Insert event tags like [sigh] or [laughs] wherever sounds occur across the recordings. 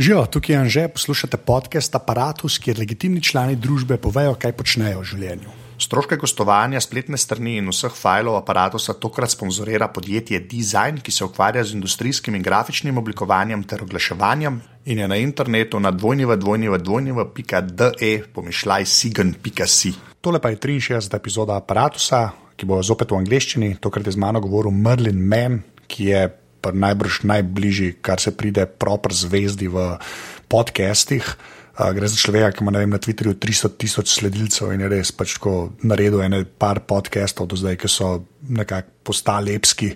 Živijo, tukaj je Anže, poslušate podcast Apparatus, kjer legitimni člani družbe povejo, kaj počnejo v življenju. Stroške gostovanja, spletne strani in vseh fajlov aparata tokrat sponzorira podjetje Design, ki se ukvarja z industrijskim in grafičnim oblikovanjem ter oglaševanjem in je na internetu na dvojnjeva.de pomišljaj sigen.si. Tole pa je 63. epizoda Apparatusa, ki bo zopet v angleščini. Tokrat je z mano govoril Merlin Mann, ki je najbrž najbližji, kar se pride proper zvezdi v podcestih. Uh, gre za človeka, ki ima vem, na Twitterju 300 tisoč sledilcev in je res pač tako naredil ene par podcastov do zdaj, ki so nekako postali lepski.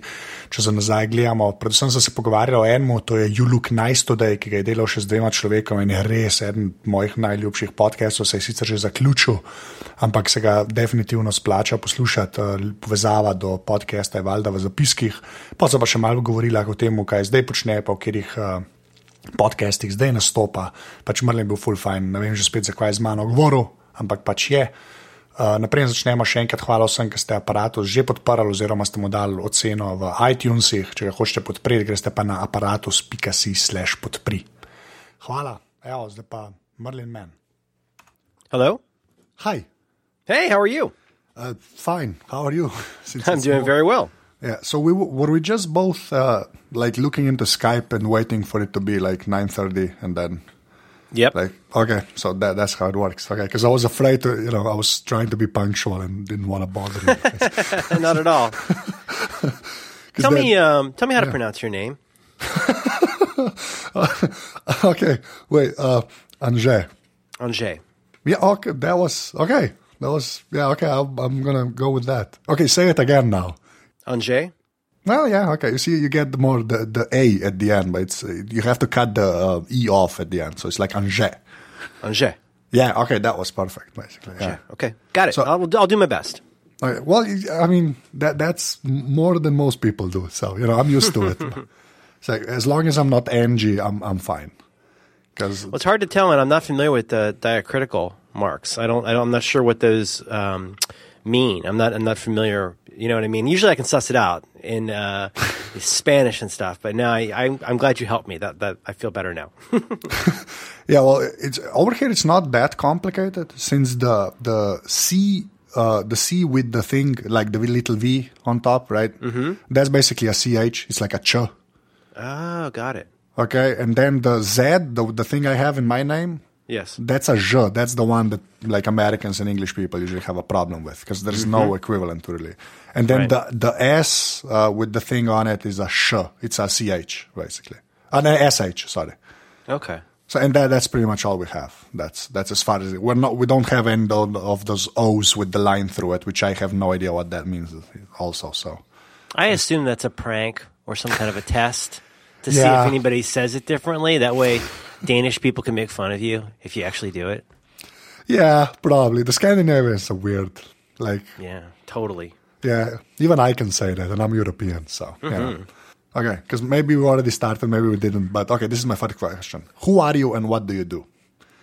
Če za nazaj gledamo, predvsem sem se pogovarjal o enem, to je Nice Today, ki ga je delal še z dvema človekoma in je res eden mojih najljubših podcastov, se je sicer že zaključil, ampak se ga definitivno splača poslušati. Uh, povezava do podcasta je valjda v zapiskih, pa so pa še malo govorili o tem, kaj zdaj počne, pa v katerih. Uh, podcastih zdaj nastopa, pač Mrlin bil full fine, ne vem že spet, zakaj je z mano govoril, ampak pač je. Uh, naprej začnemo še enkrat. Hvala vsem, ki ste aparatus že podprli, oziroma ste mu dali oceno v iTunesih. Če ga hočete podpreti, greste pa na aparatus.com/slash podpri. Hvala, evo, zdaj pa Merlin Man. Hello. Hi. Hey, how are you? Uh, fine. How are you? [laughs] I'm doing very well. Yeah. So we were we just both uh, like looking into Skype and waiting for it to be like nine thirty, and then. Yep. Like okay, so that that's how it works. Okay, because I was afraid to, you know, I was trying to be punctual and didn't want to bother you. [laughs] [laughs] Not at all. [laughs] tell then- me, um, tell me how to pronounce your name. okay, wait, uh, Anže. Anže. Yeah, okay, that was okay. That was yeah. Okay, I'll, I'm gonna go with that. Okay, say it again now. Anže. Well, yeah, okay. You see, you get the more the, the A at the end, but it's you have to cut the uh, E off at the end, so it's like Anže. Anže. Yeah, okay, that was perfect, basically. Yeah. Okay, got it. So- I'll, I'll do my best. Okay, well, I mean that that's more than most people do, so you know I'm used to it. [laughs] so as long as I'm not Angie, I'm I'm fine. Because Well, it's hard to tell, and I'm not familiar with the diacritical marks. I don't. I don't I'm not sure what those um, mean. I'm not. I'm not familiar. You know what I mean? Usually, I can suss it out in uh, [laughs] Spanish and stuff. But now, I, I'm, I'm glad you helped me. That that I feel better now. [laughs] [laughs] yeah, well, it's over here. It's not that complicated since the the C. Uh, the C with the thing like the little V on top, right? Mm-hmm. That's basically a CH. It's like a ch. oh, got it. Okay, and then the Z, the the thing I have in my name, Yes. that's a j. That's the one that like Americans and English people usually have a problem with because there's no equivalent really. And then Right. the the S uh, with the thing on it is a sh. It's a ch basically. An sh. Sorry. Okay. So and that that's pretty much all we have. That's that's as far as it. We're not. We don't have any of of those O's with the line through it, which I have no idea what that means. Also, so I assume that's a prank or some kind of a test to see if anybody says it differently. That way, Danish people can make fun of you if you actually do it. yeah, probably the Scandinavians are weird. Like Yeah, totally. Yeah, even I can say that, and I'm European, so yeah. Okay, because maybe we already started, maybe we didn't, but okay, this is my first question: Who are you, and what do you do?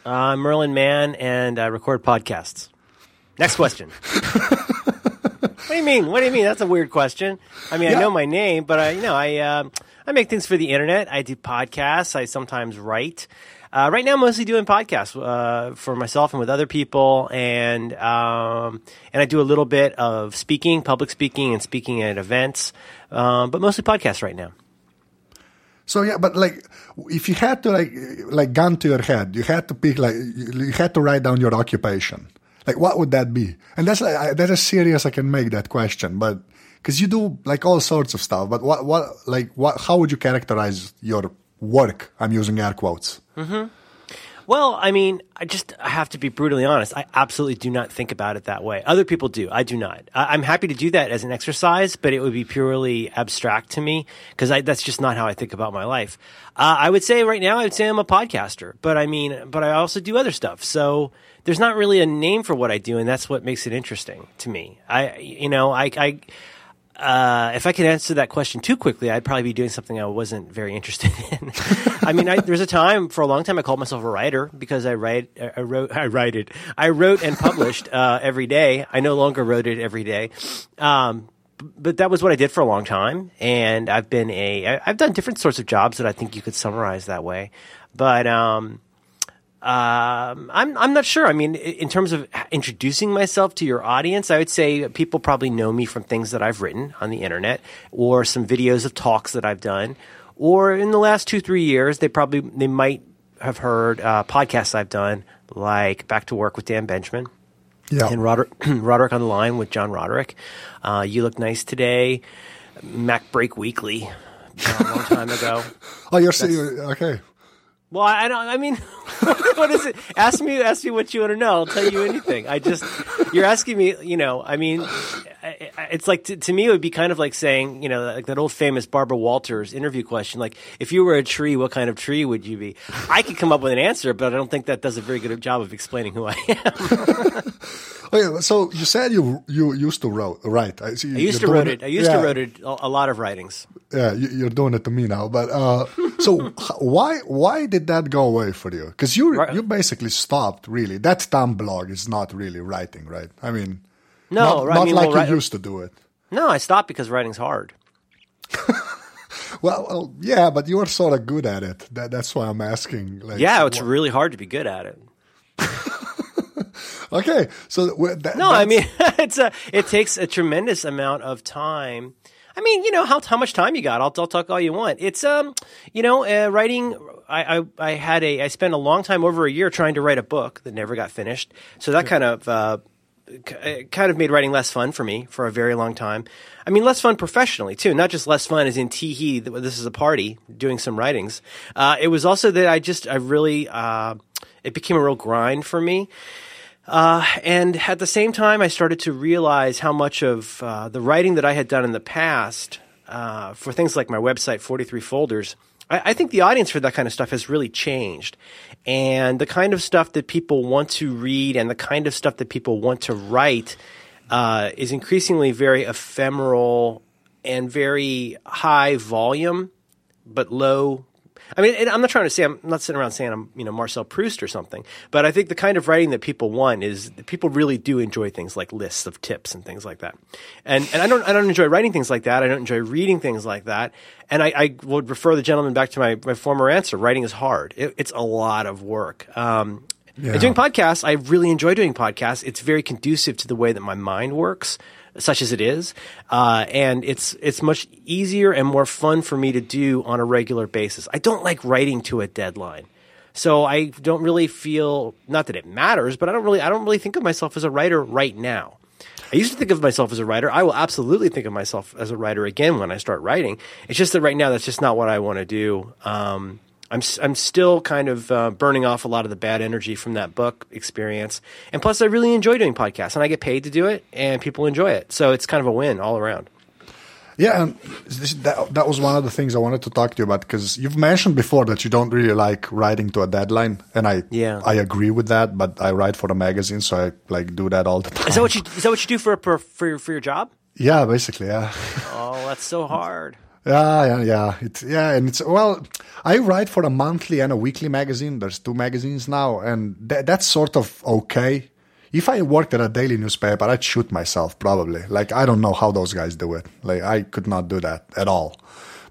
Uh, I'm Merlin Mann, and I record podcasts. Next question. [laughs] what do you mean? What do you mean? That's a weird question. I mean, Yeah. I know my name, but I, you know, I um I make things for the internet. I do podcasts. I sometimes write. Uh, right now, I'm mostly doing podcasts uh, for myself and with other people, and um, and I do a little bit of speaking, public speaking, and speaking at events, um, but mostly podcasts right now. So yeah, but like, if you had to like like gun to your head, you had to pick like you had to write down your occupation. Like, what would that be? And that's like that's as serious I can make that question, but because you do like all sorts of stuff. But what what like what? How would you characterize your work? I'm using air quotes. Well, I mean, I just I have to be brutally honest. I absolutely do not think about it that way. Other people do. I do not. I, I'm happy to do that as an exercise, but it would be purely abstract to me because that's just not how I think about my life. Uh, I would say right now, I would say I'm a podcaster, but I mean, but I also do other stuff. So there's not really a name for what I do, and that's what makes it interesting to me. I, you know, I, I uh, if I could answer that question too quickly, I'd probably be doing something I wasn't very interested [laughs] in. I mean, I, there's a time for a long time I called myself a writer because I write, I wrote, I write it, I wrote and published uh, every day. I no longer wrote it every day. Um, but that was what I did for a long time, and I've been a I've done different sorts of jobs that I think you could summarize that way. but um, um, I'm I'm not sure. I mean, in terms of introducing myself to your audience, I would say people probably know me from things that I've written on the internet or some videos of talks that I've done, or in the last two three years, they probably they might have heard uh, podcasts I've done like Back to Work with Dan Benjamin. Yeah. And Roderick, [clears throat] Roderick on the line with John Roderick. Uh, you look nice today. MacBreak Weekly, a long time ago. [laughs] Oh, you're saying okay. Well, I don't. I mean, [laughs] what is it? Ask me. Ask me what you want to know. I'll tell you anything. I just. You're asking me. You know. I mean, it's like to, to me, it would be kind of like saying, you know, like that old famous Barbara Walters interview question. Like, if you were a tree, what kind of tree would you be? I could come up with an answer, but I don't think that does a very good job of explaining who I am. [laughs] Okay, so you said you you used to wrote, write. I, see I used to wrote doing it. I used yeah, to wrote it a, lot of writings. Yeah, you- you're doing it to me now. But uh, so why why did that go away for you? Because you Right. you basically stopped. Really, that Tumblr is not really writing, right? I mean, No, not, right, not I mean, like well, you right- used to do it. No, I stopped because writing's hard. [laughs] Well, well, yeah, but you were sort of good at it. That, that's why I'm asking. Like, Yeah, it's wh- really hard to be good at it. Okay. So that, No, I mean [laughs] it's a it takes a tremendous amount of time. I mean, you know how how much time you got? I'll, I'll talk all you want. It's um, you know, uh, writing. I, I I had a I spent a long time over a year trying to write a book that never got finished. So that kind of uh, it kind of made writing less fun for me for a very long time. I mean, less fun professionally too, not just less fun as in tee hee. This is a party doing some writings. Uh, it was also that I just I really uh, it became a real grind for me. Uh, and at the same time, I started to realize how much of uh, the writing that I had done in the past uh, for things like my website, 43 Folders, I, I think the audience for that kind of stuff has really changed. And the kind of stuff that people want to read and the kind of stuff that people want to write uh, is increasingly very ephemeral and very high volume, but low I mean, I'm not trying to say I'm not sitting around saying I'm you know Marcel Proust or something, but I think the kind of writing that people want is that people really do enjoy things like lists of tips and things like that. And and I don't I don't enjoy writing things like that. I don't enjoy reading things like that. And I, I would refer the gentleman back to my, my former answer. Writing is hard. It, it's a lot of work. Um, and doing podcasts, I really enjoy doing podcasts. It's very conducive to the way that my mind works such as it is, uh, and it's it's much easier and more fun for me to do on a regular basis. I don't like writing to a deadline, so I don't really feel not that it matters, but I don't really I don't really think of myself as a writer right now. I used to think of myself as a writer. I will absolutely think of myself as a writer again when I start writing. It's just that right now that's just not what I want to do. Um, I'm I'm still kind of uh, burning off a lot of the bad energy from that book experience, and plus I really enjoy doing podcasts, and I get paid to do it, and people enjoy it, so it's kind of a win all around. Yeah, and this, that, that was one of the things I wanted to talk to you about because you've mentioned before that you don't really like writing to a deadline, and I Yeah. I agree with that. But I write for a magazine, so I like do that all the time. Is that what you is that what you do for for for your, for your job? Yeah, basically, yeah, [laughs] Oh, that's so hard. Yeah, yeah, yeah. It's yeah, and it's well, I write for a monthly and a weekly magazine. There's two magazines now, and tha- that's sort of okay. If I worked at a daily newspaper, I'd shoot myself probably. Like I don't know how those guys do it. Like I could not do that at all.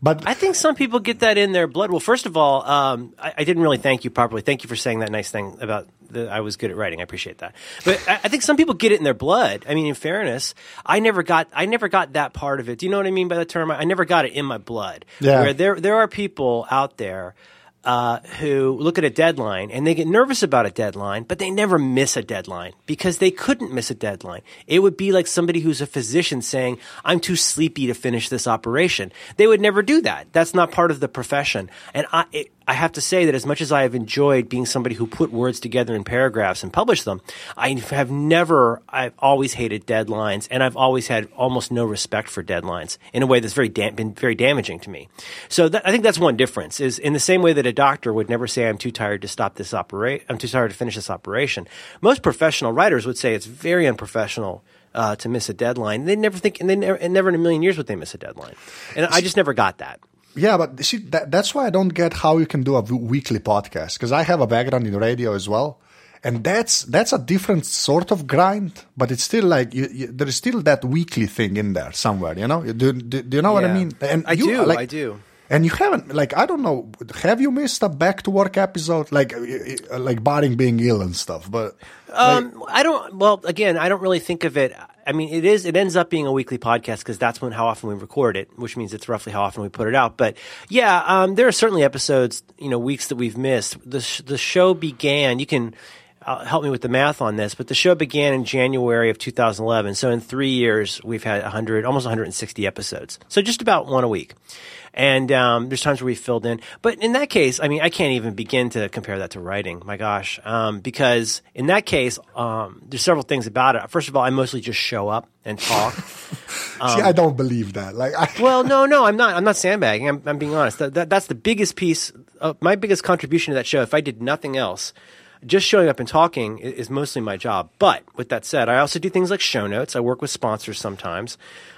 But I think some people get that in their blood. Well, first of all, um, I, I didn't really thank you properly. Thank you for saying that nice thing about that I was good at writing. I appreciate that. But I, I think some people get it in their blood. I mean, in fairness, I never got I never got that part of it. Do you know what I mean by the term? I never got it in my blood. Yeah. Where there there are people out there. Uh, who look at a deadline and they get nervous about a deadline, but they never miss a deadline because they couldn't miss a deadline. It would be like somebody who's a physician saying, I'm too sleepy to finish this operation. They would never do that. That's not part of the profession. And I, it, I have to say that as much as I have enjoyed being somebody who put words together in paragraphs and published them, I have never, I've always hated deadlines and I've always had almost no respect for deadlines in a way that's very, been very damaging to me. So that, I think that's one difference is in the same way that a doctor would never say, I'm too tired to stop this operation, I'm too tired to finish this operation. Most professional writers would say it's very unprofessional uh, to miss a deadline. They never think, and they never, and never in a million years would they miss a deadline. And I just never got that. Yeah, but see, that, that's why I don't get how you can do a weekly podcast because I have a background in radio as well, and that's that's a different sort of grind. But it's still like you, you, there is still that weekly thing in there somewhere. You know, do, do, do you know what I mean? And I you, do, like- I do. And you haven't like I don't know. Have you missed a back to work episode like like barring being ill and stuff? But um, I don't. Well, again, I don't really think of it. I mean, it is. It ends up being a weekly podcast because that's when how often we record it, which means it's roughly how often we put it out. But yeah, um, there are certainly episodes, you know, weeks that we've missed. The sh- the show began. You can help me with the math on this, but the show began in January of 2011. So in three years, we've had 100, almost 160 episodes. So just about one a week. And um, there's times where we filled in, but in that case, I mean, I can't even begin to compare that to writing. My gosh, um, because in that case, um, there's several things about it. First of all, I mostly just show up and talk. [laughs] See, I don't believe that. Like, I, well, no, no, I'm not. I'm not sandbagging. I'm, I'm being honest. That, that, that's the biggest piece. Of, my biggest contribution to that show. If I did nothing else, just showing up and talking is, mostly my job. But with that said, I also do things like show notes. I work with sponsors sometimes.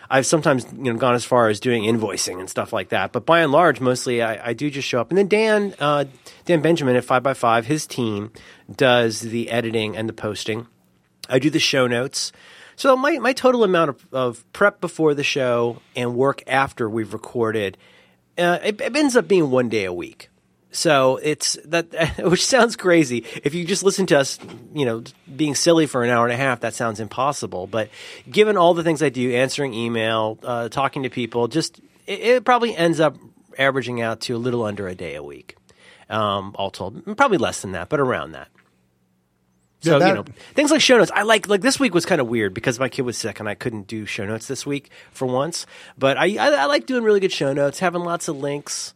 I've sometimes you know gone as far as doing invoicing and stuff like that. But by and large, mostly I, I do just show up. And then Dan, uh, Dan Benjamin at Five by Five, his team does the editing and the posting. I do the show notes. So my, my total amount of, of prep before the show and work after we've recorded, uh, it, it ends up being one day a week. So it's that, [laughs] which sounds crazy. If you just listen to us, you know, being silly for an hour and a half, that sounds impossible. But given all the things I do, answering email, uh, talking to people, just it, it, probably ends up averaging out to a little under a day a week, um, all told. Probably less than that, but around that. So that- you know things like show notes. I like like this week was kind of weird because my kid was sick and I couldn't do show notes this week for once. But I I, I like doing really good show notes, having lots of links.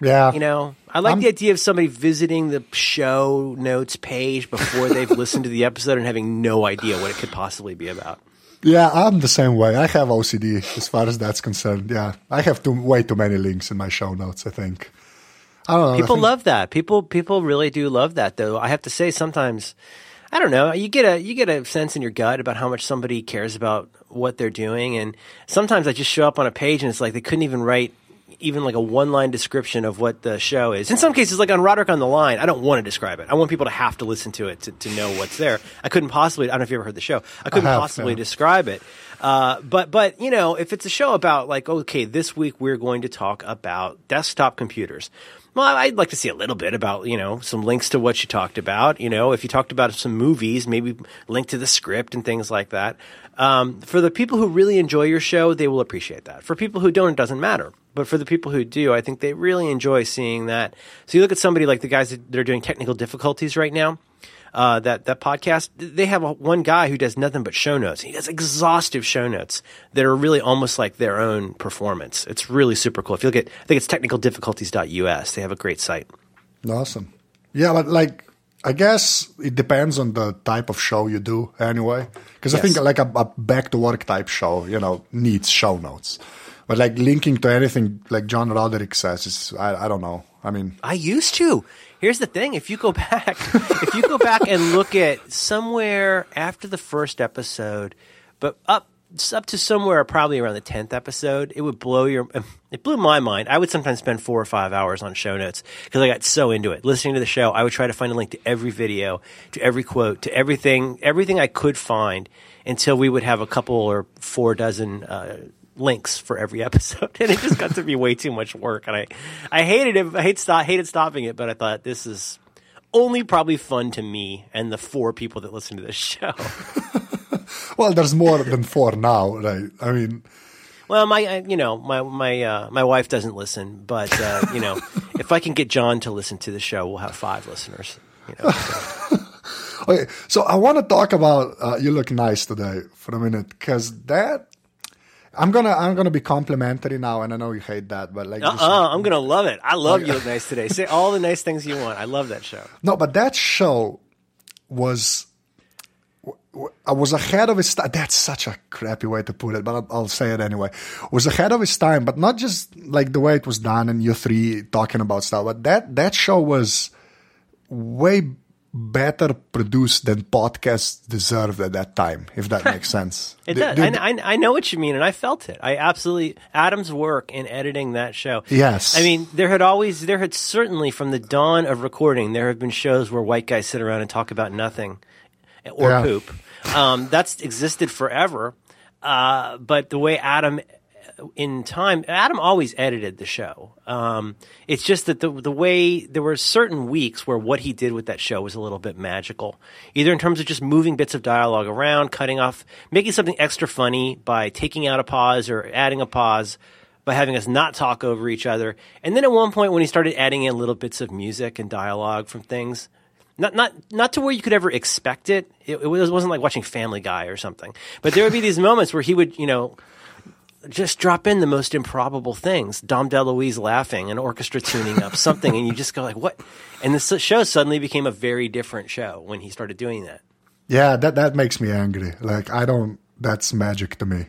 Yeah, You know, I like I'm- the idea of somebody visiting the show notes page before they've [laughs] listened to the episode and having no idea what it could possibly be about. Yeah, I'm the same way. I have OCD as far as that's concerned. Yeah, I have too, way too many links in my show notes. I think. I don't know. People think- love that. People people really do love that though. I have to say sometimes I don't know, you get a you get a sense in your gut about how much somebody cares about what they're doing and sometimes I just show up on a page and it's like they couldn't even write even like a one line description of what the show is. In some cases, like on Roderick on the Line, I don't want to describe it. I want people to have to listen to it to, to know what's there. I couldn't possibly, I don't know if you ever heard the show, I couldn't have, possibly yeah. describe it. Uh, but, but, you know, if it's a show about like, okay, this week we're going to talk about desktop computers. Well, I'd like to see a little bit about, you know, some links to what you talked about. You know, if you talked about some movies, maybe link to the script and things like that. Um, for the people who really enjoy your show, they will appreciate that. For people who don't, it doesn't matter. But for the people who do, I think they really enjoy seeing that. So you look at somebody like the guys that are doing technical difficulties right now. Uh, that that podcast, they have a, one guy who does nothing but show notes. He does exhaustive show notes that are really almost like their own performance. It's really super cool. If you look at, I think it's technicaldifficulties.us. They have a great site. Awesome. Yeah, but like I guess it depends on the type of show you do anyway. Because I Yes. think like a, a back to work type show, you know, needs show notes. But like linking to anything like John Roderick says is I, I don't know. I mean, I used to. Here's the thing: if you go back, [laughs] if you go back and look at somewhere after the first episode, but up up to somewhere probably around the tenth episode, it would blow your. [laughs] It blew my mind. I would sometimes spend four or five hours on show notes because I got so into it. Listening to the show, I would try to find a link to every video, to every quote, to everything, everything I could find until we would have a couple or four dozen. Uh, links for every [laughs] episode, and it just got to be way too much work. And I, I hated it. I hate stop, hated stopping it, but I thought this is only probably fun to me and the four people that listen to this [laughs] show. [laughs] well, there's more than four now, right? I mean, well, my, I- you know, my my uh, my wife doesn't listen, but uh, you know, if I can get John to listen to the show, we'll have five listeners. You know, so. okay. So I want to talk about uh, you look nice today for a minute because that. I'm gonna I'm gonna be complimentary now, and I know you hate that, but like this- uh, I'm gonna love it. I love you look nice today. Say all the nice things you want. I love that show. No, but that show was I was ahead of its time. That's such a crappy way to put it, but I'll, I'll say it anyway. Was ahead of its time, but not just like the way it was done and you three talking about stuff. But that that show was way better produced than podcasts deserved at that time. If that [laughs] makes sense. It does. the- I, I, I know what you mean, and I felt it. I absolutely Adam's work in editing that show. Yes. I mean there had always there had certainly from the dawn of recording there have been shows where white guys sit around and talk about nothing or Yeah. poop. Um, that's existed forever. Uh, but the way Adam in time. Adam always edited the show. Um, it's just that the the way there were certain weeks where what he did with that show was a little bit magical, either in terms of just moving bits of dialogue around, cutting off, making something extra funny by taking out a pause or adding a pause. By having us not talk over each other, and then at one point when he started adding in little bits of music and dialogue from things, not not not to where you could ever expect it. It, it was, wasn't like watching Family Guy or something. But there would be these moments where he would, you know, just drop in the most improbable things. Dom DeLuise laughing, an orchestra tuning up, something, and you just go like, "What?" And the show suddenly became a very different show when he started doing that. Yeah, that that makes me angry. Like I don't. That's magic to me.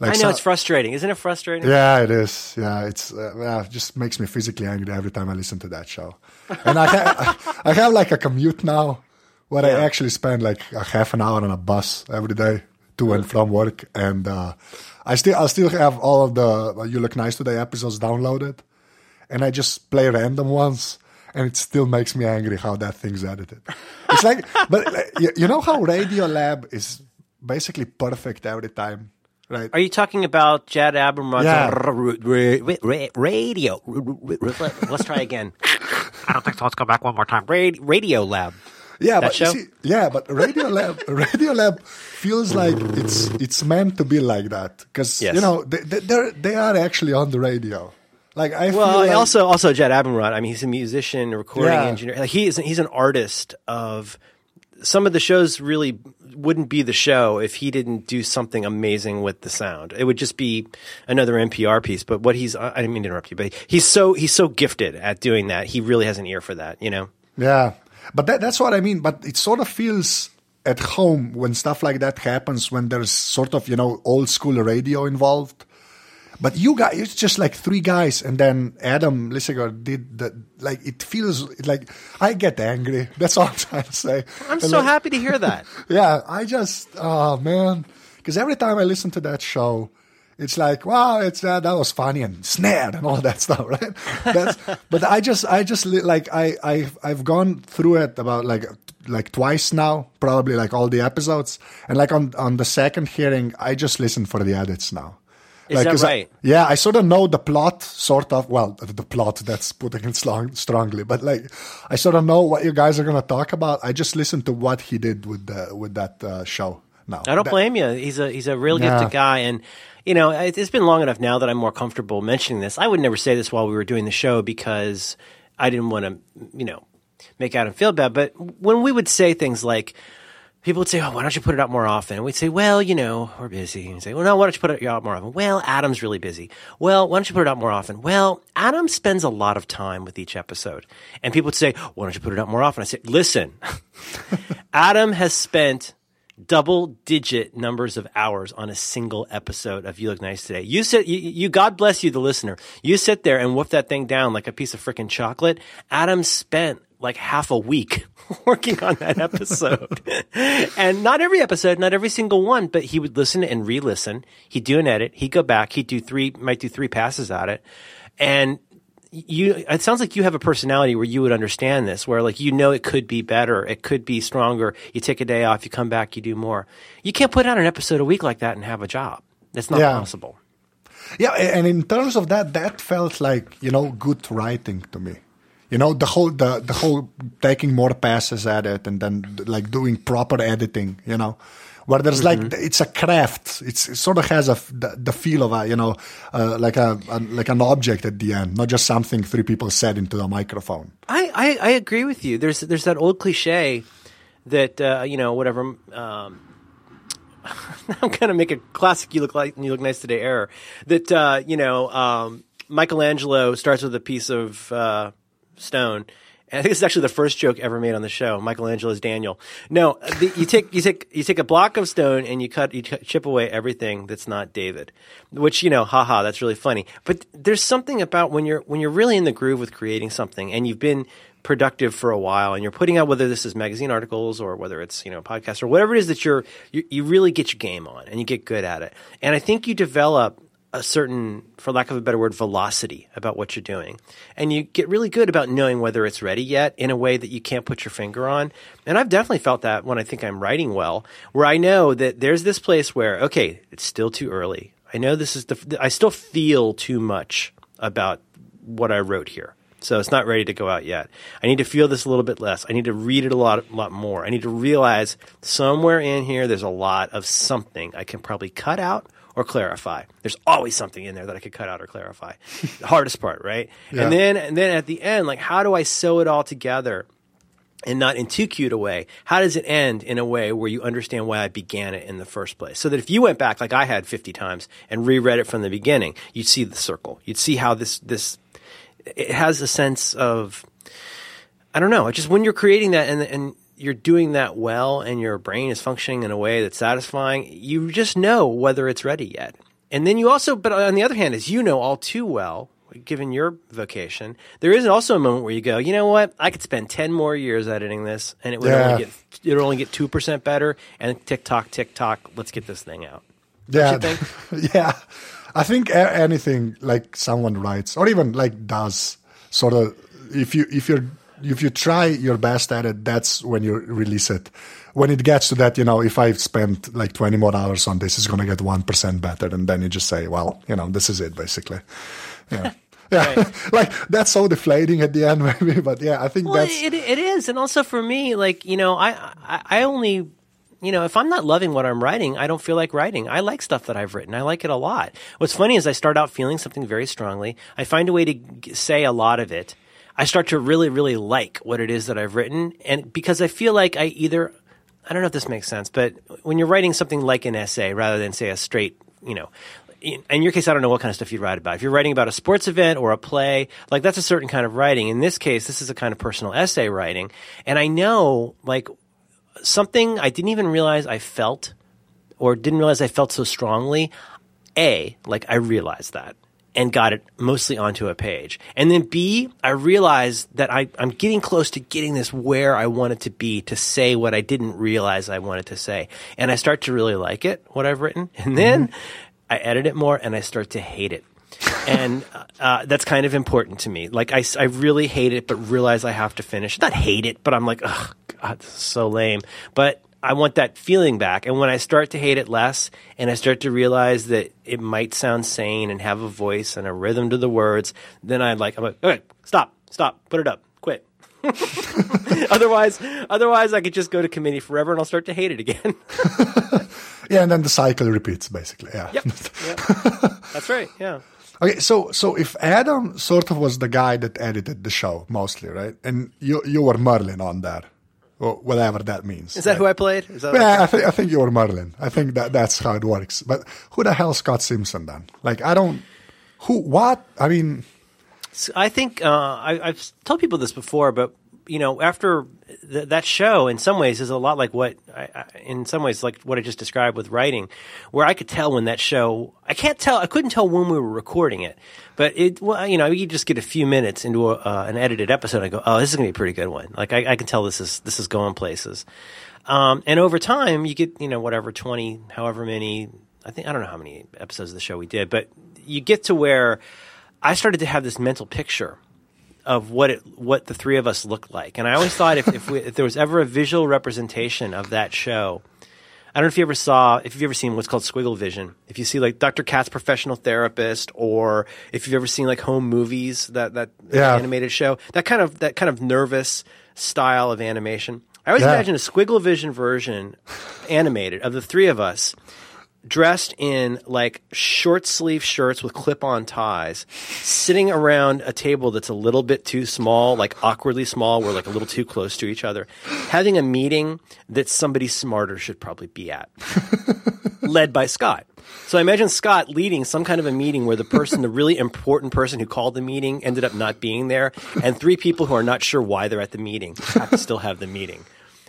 Like, I know so, it's frustrating, isn't it? Frustrating. Yeah, it is. Yeah, it's uh, yeah, just makes me physically angry every time I listen to that show. And I have, [laughs] I have like a commute now where yeah. I actually spend like a half an hour on a bus every day to and from work, and uh, I still I still have all of the uh, "You Look Nice Today" episodes downloaded, and I just play random ones. And it still makes me angry how that thing's edited. It's like, but like, you, you know how Radiolab is basically perfect every time Right. Are you talking about Jad Abumrad? Yeah. radio. Let's try again. I don't think so. Let's go back one more time. Radio Lab. Yeah, that but see, yeah, but Radio Lab, [laughs] Radio Lab feels like it's it's meant to be like that because yes. you know they they they are actually on the radio. Like I well, like, also also Jed Abumrad. I mean, he's a musician, a recording yeah. engineer. Like he is he's an artist of some of the shows really wouldn't be the show if he didn't do something amazing with the sound. It would just be another NPR piece. But what he's I didn't mean to interrupt you, but he's so he's so gifted at doing that. He really has an ear for that, you know. Yeah, but that, that's what I mean. But it sort of feels at home when stuff like that happens when there's sort of you know old school radio involved but you guys, it's just like three guys, and then Adam Lisagor did the like. It feels like I get angry. [laughs] That's all I'm trying to say. I'm and so like, happy to hear that. [laughs] yeah, I just oh man, because every time I listen to that show, it's like wow, it's uh, that was funny and snared and all that [laughs] stuff, right? That's, but I just I just like I I I've gone through it about like like twice now, probably like all the episodes, and like on on the second hearing, I just listen for the edits now. Is like, that right? I, yeah, I sort of know the plot, sort of. Well, the plot that's putting it strong, strongly, but like, I sort of know what you guys are going to talk about. I just listen to what he did with the with that uh, show. Now, I don't that, blame you. He's a he's a real yeah. gifted guy, and you know, it's been long enough now that I'm more comfortable mentioning this. I would never say this while we were doing the show because I didn't want to, you know, make Adam feel bad. But when we would say things like people would say, "Oh, why don't you put it out more often?" And we'd say, "Well, you know, we're busy." And say, "Well, no, why don't you put it out more often?" Well, Adam's really busy. Well, why don't you put it out more often? Well, Adam spends a lot of time with each episode, and people would say, "Why don't you put it out more often?" I said, "Listen, [laughs] Adam has spent." Double digit numbers of hours on a single episode of You Look Nice Today. You sit, you, you, God bless you, the listener. You sit there and whoop that thing down like a piece of freaking chocolate. Adam spent like half a week [laughs] working on that episode. [laughs] and not every episode, not every single one, but he would listen and re-listen. He'd do an edit. He'd go back. He'd do three, might do three passes at it. And you, it sounds like you have a personality where you would understand this, where like, you know, it could be better. It could be stronger. You take a day off, you come back, you do more. You can't put out an episode a week like that and have a job. That's not yeah. possible. Yeah. And in terms of that, that felt like, you know, good writing to me you know the whole the, the whole taking more passes at it and then like doing proper editing you know where there's mm-hmm. like it's a craft it's, it sort of has a the, the feel of a you know uh, like a, a, like an object at the end not just something three people said into the microphone i i, I agree with you there's there's that old cliche that uh, you know whatever um, [laughs] I'm gonna make a classic. You look like you look nice today. Error that uh, you know um, Michelangelo starts with a piece of uh, stone. I think it's actually the first joke ever made on the show. Michelangelo's Daniel. No, the, you take you take you take a block of stone and you cut you chip away everything that's not David, which you know, haha, that's really funny. But there's something about when you're when you're really in the groove with creating something and you've been productive for a while and you're putting out whether this is magazine articles or whether it's you know podcast or whatever it is that you're you, you really get your game on and you get good at it. And I think you develop a certain, for lack of a better word, velocity about what you're doing. And you get really good about knowing whether it's ready yet in a way that you can't put your finger on. And I've definitely felt that when I think I'm writing well, where I know that there's this place where, okay, it's still too early. I know this is the. I still feel too much about what I wrote here. So it's not ready to go out yet. I need to feel this a little bit less. I need to read it a lot, lot more. I need to realize somewhere in here there's a lot of something I can probably cut out or clarify. There's always something in there that I could cut out or clarify. [laughs] the hardest part, right? Yeah. And then and then at the end, like how do I sew it all together? and not in too cute a way. How does it end in a way where you understand why I began it in the first place? So that if you went back like I had 50 times and reread it from the beginning, you'd see the circle. You'd see how this, this, it has a sense of, I don't know, just when you're creating that and, and you're doing that well and your brain is functioning in a way that's satisfying, you just know whether it's ready yet. And then you also, but on the other hand, as you know all too well, given your vocation, there is also a moment where you go, you know what? I could spend ten more years editing this, and it would Yeah. only get it would only get two percent better. And tick tock, tick tock, let's get this thing out. Yeah, you [laughs] yeah. I think a- anything like someone writes or even like does sort of if you if you're if you try your best at it, that's when you release it. When it gets to that, you know, if I spent like twenty more hours on this, it's going to get one percent better, and then you just say, well, you know, this is it, basically. Yeah. [laughs] Yeah, [laughs] like that's so deflating at the end, [laughs] maybe. But yeah, I think Well, that's it, it is, and also for me, like you know, I, I I only. You know, if I'm not loving what I'm writing, I don't feel like writing. I like stuff that I've written. I like it a lot. What's funny is I start out feeling something very strongly. I find a way to g- say a lot of it. I start to really, really like what it is that I've written. And because I feel like I either, I don't know if this makes sense, but when you're writing something like an essay rather than say a straight, you know, in, your case, I don't know what kind of stuff you'd write about. If you're writing about a sports event or a play, like that's a certain kind of writing. In this case, this is a kind of personal essay writing. And I know, like, something I didn't even realize I felt or didn't realize I felt so strongly. A, like I realized that and got it mostly onto a page. And then B, I realized that I, I'm getting close to getting this where I want it to be to say what I didn't realize I wanted to say. And I start to really like it, what I've written. [laughs] And then I edit it more and I start to hate it. and [laughs] uh, that's kind of important to me. Like I, I really hate it, but realize I have to finish. Not hate it, but I'm like, oh God, this is so lame. But I want that feeling back. And when I start to hate it less, and I start to realize that it might sound sane and have a voice and a rhythm to the words, then I like, I'm like, okay, stop, stop, put it up, quit. [laughs] otherwise, otherwise, I could just go to committee forever, and I'll start to hate it again. [laughs] yeah, and then the cycle repeats basically. Yeah. yep, yep. that's right. Yeah. [laughs] Okay, so so if Adam sort of was the guy that edited the show mostly, right? And you you were Merlin on there, or whatever that means. Is that who I played? Is that Yeah, I think I think you were Merlin. I think that that's how it works. But who the hell Scott Simpson then? Like I don't. Who? What? I mean, So I think uh, I, I've told people this before, but you know, after th- that show, in some ways, is a lot like what, I, I, in some ways, like what I just described with writing, where I could tell when that show, I can't tell, I couldn't tell when we were recording it, but it, well, you know, you just get a few minutes into a, uh, an edited episode, I go, oh, this is gonna be a pretty good one. Like I, I can tell this is this is going places. Um, and over time, you get, you know, whatever, 20, however many, I think, I don't know how many episodes of the show we did, but you get to where I started to have this mental picture of what it, what the three of us looked like. And I always thought if, if, we, if there was ever a visual representation of that show, I don't know if you ever saw, if you've ever seen what's called squiggle vision. If you see like Dr. Katz, professional therapist, or if you've ever seen like home movies, that, that Yeah. animated show, that kind of, that kind of nervous style of animation. I always Yeah. imagine a squiggle vision version animated of the three of us dressed in like short sleeve shirts with clip on ties, sitting around a table that's a little bit too small, like awkwardly small, we're like a little too close to each other, having a meeting that somebody smarter should probably be at, [laughs] led by Scott. So I imagine Scott leading some kind of a meeting where the person, the really important person who called the meeting, ended up not being there, and three people who are not sure why they're at the meeting have to still have the meeting.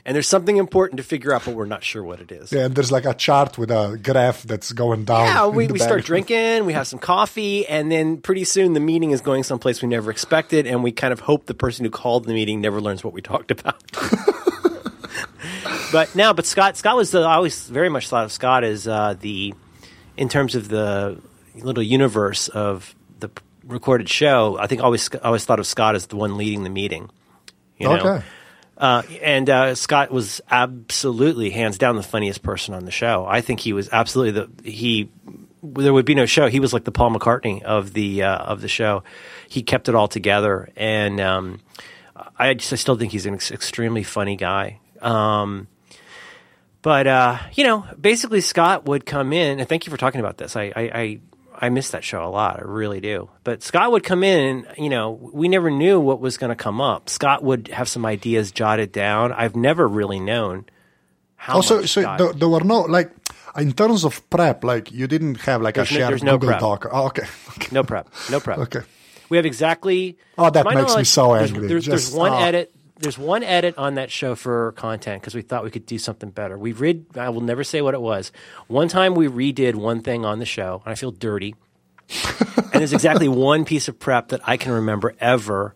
And there's something important to figure out, but we're not sure what it is. yeah, and there's like a chart with a graph that's going down. Yeah, we, we start drinking, we have some coffee, and then pretty soon the meeting is going someplace we never expected, and we kind of hope the person who called the meeting never learns what we talked about. [laughs] but now, but Scott, Scott was the, I always very much thought of Scott as uh, the, in terms of the little universe of the recorded show. I think always I always thought of Scott as the one leading the meeting. You know? Okay. Uh, and uh, Scott was absolutely hands down the funniest person on the show. I think he was absolutely the he there would be no show. He was like the Paul McCartney of the uh, of the show. He kept it all together, and um, I just I still think he's an ex- extremely funny guy. Um, but uh, you know, basically, Scott would come in, and thank you for talking about this. I, I, I I miss that show a lot. I really do. But Scott would come in, and you know, we never knew what was going to come up. Scott would have some ideas jotted down. I've never really known how. Oh, also, much so Scott- there, there were no like in terms of prep, like you didn't have like There's a no- shared there's no Google prep. Doc. Oh, okay. [laughs] okay. no prep, no prep. Okay. We have exactly. Oh, that makes me so angry. There's, there's Just- one oh. edit. There's one edit on that show for content because we thought we could do something better. We read. I will never say what it was. One time we redid one thing on the show, and I feel dirty. [laughs] and there's exactly one piece of prep that I can remember ever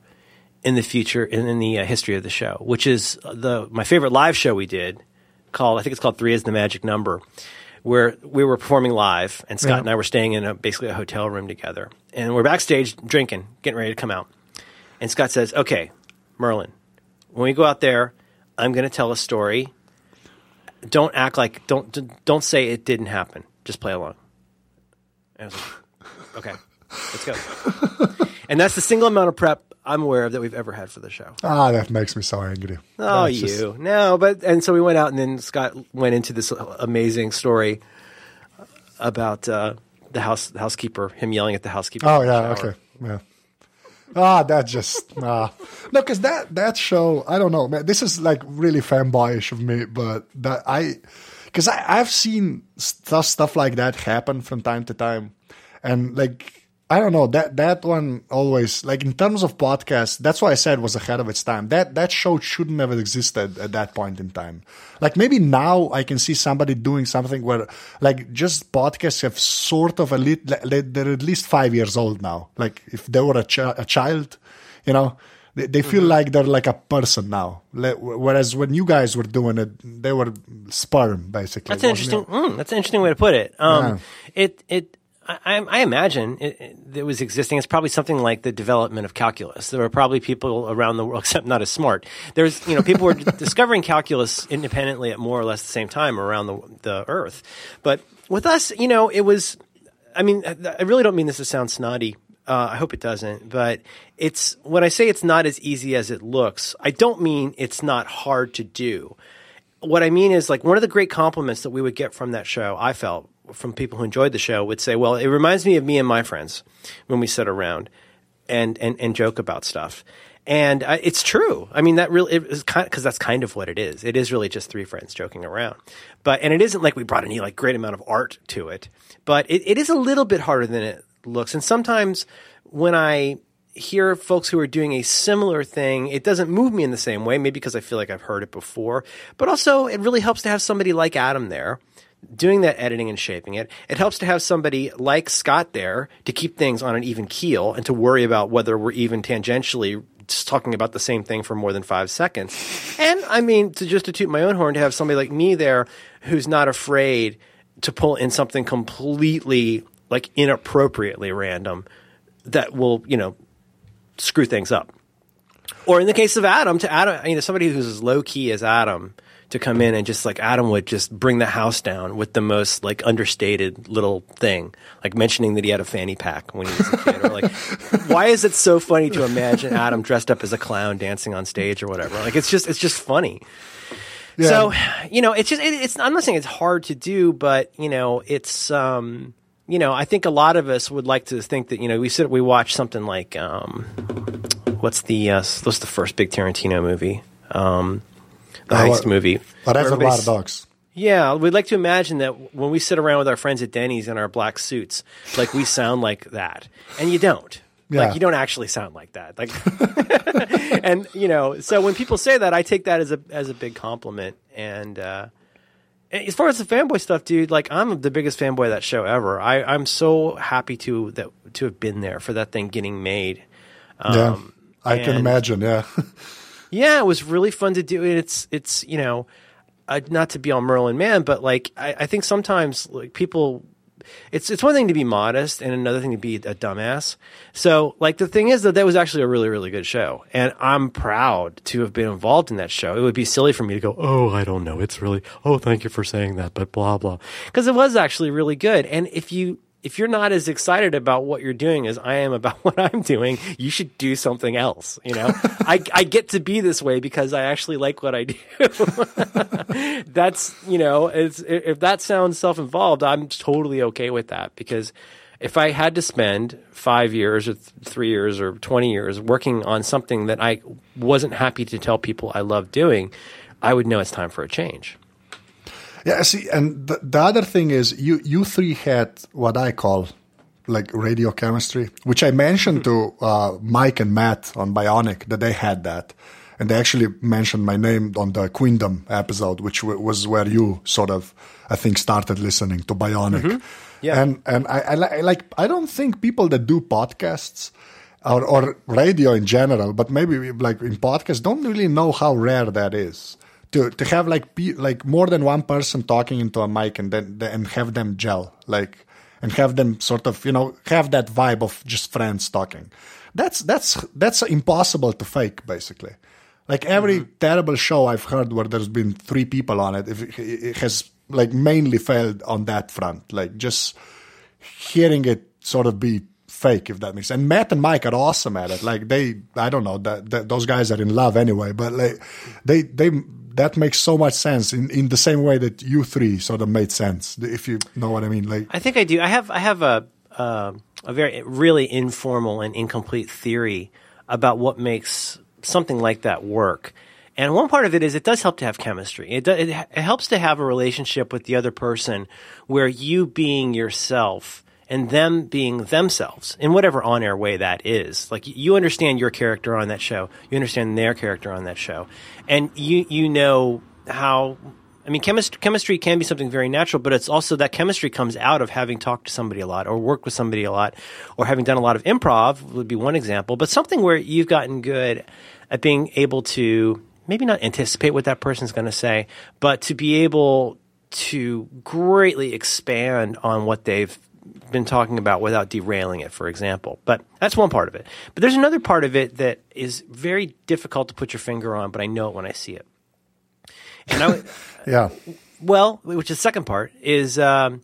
in the future in, in the uh, history of the show, which is the my favorite live show we did called I think it's called Three is the Magic Number, where we were performing live, and Scott Yeah. and I were staying in a, basically a hotel room together, and we're backstage drinking, getting ready to come out, and Scott says, "Okay, Merlin, when we go out there, I'm going to tell a story. Don't act like don't don't say it didn't happen. Just play along." And I was like, "Okay, let's go." and that's the single amount of prep I'm aware of that we've ever had for the show. Ah, that makes me so angry. Oh, That's you just- no, but and so we went out, and then Scott went into this amazing story about uh, the house the housekeeper, him yelling at the housekeeper. Oh the yeah, okay, yeah. Ah, that just ah. no, because that that show, I don't know, man. This is like really fanboyish of me, but that I, because I I've seen stuff stuff like that happen from time to time, and like I don't know that that one always like in terms of podcasts. That's why I said was ahead of its time. That that show shouldn't have existed at that point in time. Like maybe now I can see somebody doing something where like just podcasts have sort of a lit. They're at least five years old now. Like if they were a, a child, you know. They, they feel Mm-hmm. like they're like a person now, whereas when you guys were doing it, they were sperm basically. That's an interesting. Mm, that's an interesting way to put it. Um, Yeah. It it. I, I imagine it, it, it was existing. It's probably something like the development of calculus. There were probably people around the world, [laughs] except not as smart. There's, you know, people were [laughs] discovering calculus independently at more or less the same time around the the Earth. But with us, you know, it was. I mean, I really don't mean this to sound snotty. Uh, I hope it doesn't. But it's when I say it's not as easy as it looks. I don't mean it's not hard to do what I mean is like one of the great compliments that we would get from that show, I felt from people who enjoyed the show would say, well, it reminds me of me and my friends when we sit around and, and, and joke about stuff. And uh, it's true. I mean, that really is kind because that's kind of what it is. It is really just three friends joking around. But and it isn't like we brought any like great amount of art to it. But it, it is a little bit harder than it looks. And sometimes when I hear folks who are doing a similar thing, it doesn't move me in the same way, maybe because I feel like I've heard it before, but also it really helps to have somebody like Adam there doing that editing and shaping it. It helps to have somebody like Scott there to keep things on an even keel and to worry about whether we're even tangentially just talking about the same thing for more than five seconds. And I mean, to just to toot my own horn, to have somebody like me there who's not afraid to pull in something completely like inappropriately random that will, you know, screw things up. Or in the case of Adam, to Adam, you know, somebody who's as low key as Adam to come in and just like Adam would just bring the house down with the most like understated little thing, like mentioning that he had a fanny pack when he was a kid, or like, [laughs] why is it so funny to imagine Adam dressed up as a clown dancing on stage or whatever? Like, it's just, it's just funny. So, you know, it's just, it, it's, I'm not saying it's hard to do, but, you know, it's, um, you know, I think a lot of us would like to think that, you know, we sit, we watch something like, um, what's the, uh, what's the first big Tarantino movie? Um, the Uh, heist movie. But that's a lot of dogs. yeah, we'd like to imagine that when we sit around with our friends at Denny's in our black suits, like we sound like that, and you don't. Yeah. Like you don't actually sound like that. Like, [laughs] and you know, so when people say that, I take that as a as a big compliment. And uh, as far as the fanboy stuff, dude, like I'm the biggest fanboy of that show ever. I I'm so happy to that to have been there for that thing getting made. yeah, I can imagine. Yeah, [laughs] Yeah, it was really fun to do. It's it's you know, uh, not to be all Merlin Mann, but like I, I think sometimes like people, it's it's one thing to be modest and another thing to be a dumbass. So like the thing is that that was actually a really really good show, and I'm proud to have been involved in that show. It would be silly for me to go, oh, I don't know, it's really, oh, thank you for saying that, but blah blah, because it was actually really good. And if you if you're not as excited about what you're doing as I am about [laughs] what I'm doing, you should do something else. You know, I, I get to be this way because I actually like what I do. [laughs] That's, you know, if that sounds self involved, I'm totally okay with that because if I had to spend five years or th- three years or 20 years working on something that I wasn't happy to tell people I love doing, I would know it's time for a change. Yeah, see, and the, the other thing is you you three had what I call like radio chemistry, which I mentioned to uh, Mike and Matt on Bionic that they had that, and they actually mentioned my name on the Queendom episode, which w- was where you sort of I think started listening to Bionic. Mm-hmm. Yeah. and and I, I, I like I don't think people that do podcasts. Or, or radio in general, but maybe like in podcasts, don't really know how rare that is to to have like like more than one person talking into a mic and then and have them gel like and have them sort of you know have that vibe of just friends talking that's that's that's impossible to fake basically like every mm-hmm. terrible show i've heard where there's been three people on it it has like mainly failed on that front like just hearing it sort of be fake if that makes sense. And Matt and Mike are awesome at it. Like they, I don't know, that, that those guys are in love anyway. But like they, they, that makes so much sense in, in the same way that you three sort of made sense. If you know what I mean. Like I think I do. I have, I have a, uh, a very really informal and incomplete theory about what makes something like that work. And one part of it is it does help to have chemistry. It, it, it helps to have a relationship with the other person where you being yourself and them being themselves in whatever on air way that is. Like you understand your character on that show, you understand their character on that show, and you you know how. I mean, chemistry, chemistry can be something very natural, but it's also that chemistry comes out of having talked to somebody a lot, or worked with somebody a lot, or having done a lot of improv would be one example. But something where you've gotten good at being able to maybe not anticipate what that person's going to say, but to be able to greatly expand on what they've been talking about without derailing it, for example. But that's one part of it. But there's another part of it that is very difficult to put your finger on, but I know it when I see it. And I, [laughs] yeah. Well, which is the second part is um,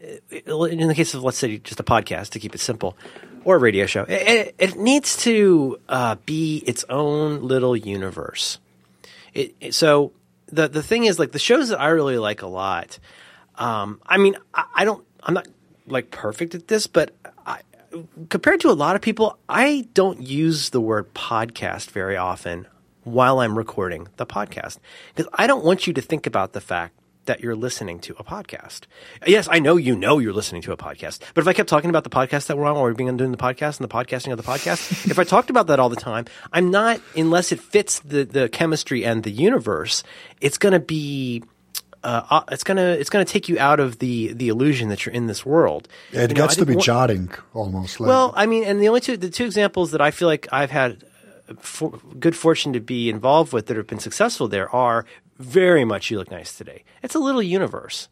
in the case of let's say just a podcast to keep it simple, or a radio show, it, it needs to uh, be its own little universe. It, it, so the the thing is like the shows that I really like a lot. Um, I mean, I, I don't. I'm not like perfect at this, but I, compared to a lot of people, I don't use the word podcast very often while I'm recording the podcast because I don't want you to think about the fact that you're listening to a podcast. Yes, I know you know you're listening to a podcast, but if I kept talking about the podcast that we're on while we're being doing the podcast and the podcasting of the podcast, [laughs] if I talked about that all the time, I'm not unless it fits the the chemistry and the universe. It's going to be uh, uh, it's gonna it's gonna take you out of the the illusion that you're in this world. It you gets know, to be jarring almost. Like. Well, I mean, and the only two the two examples that I feel like I've had uh, for, good fortune to be involved with that have been successful there are very much you look nice today. It's a little universe.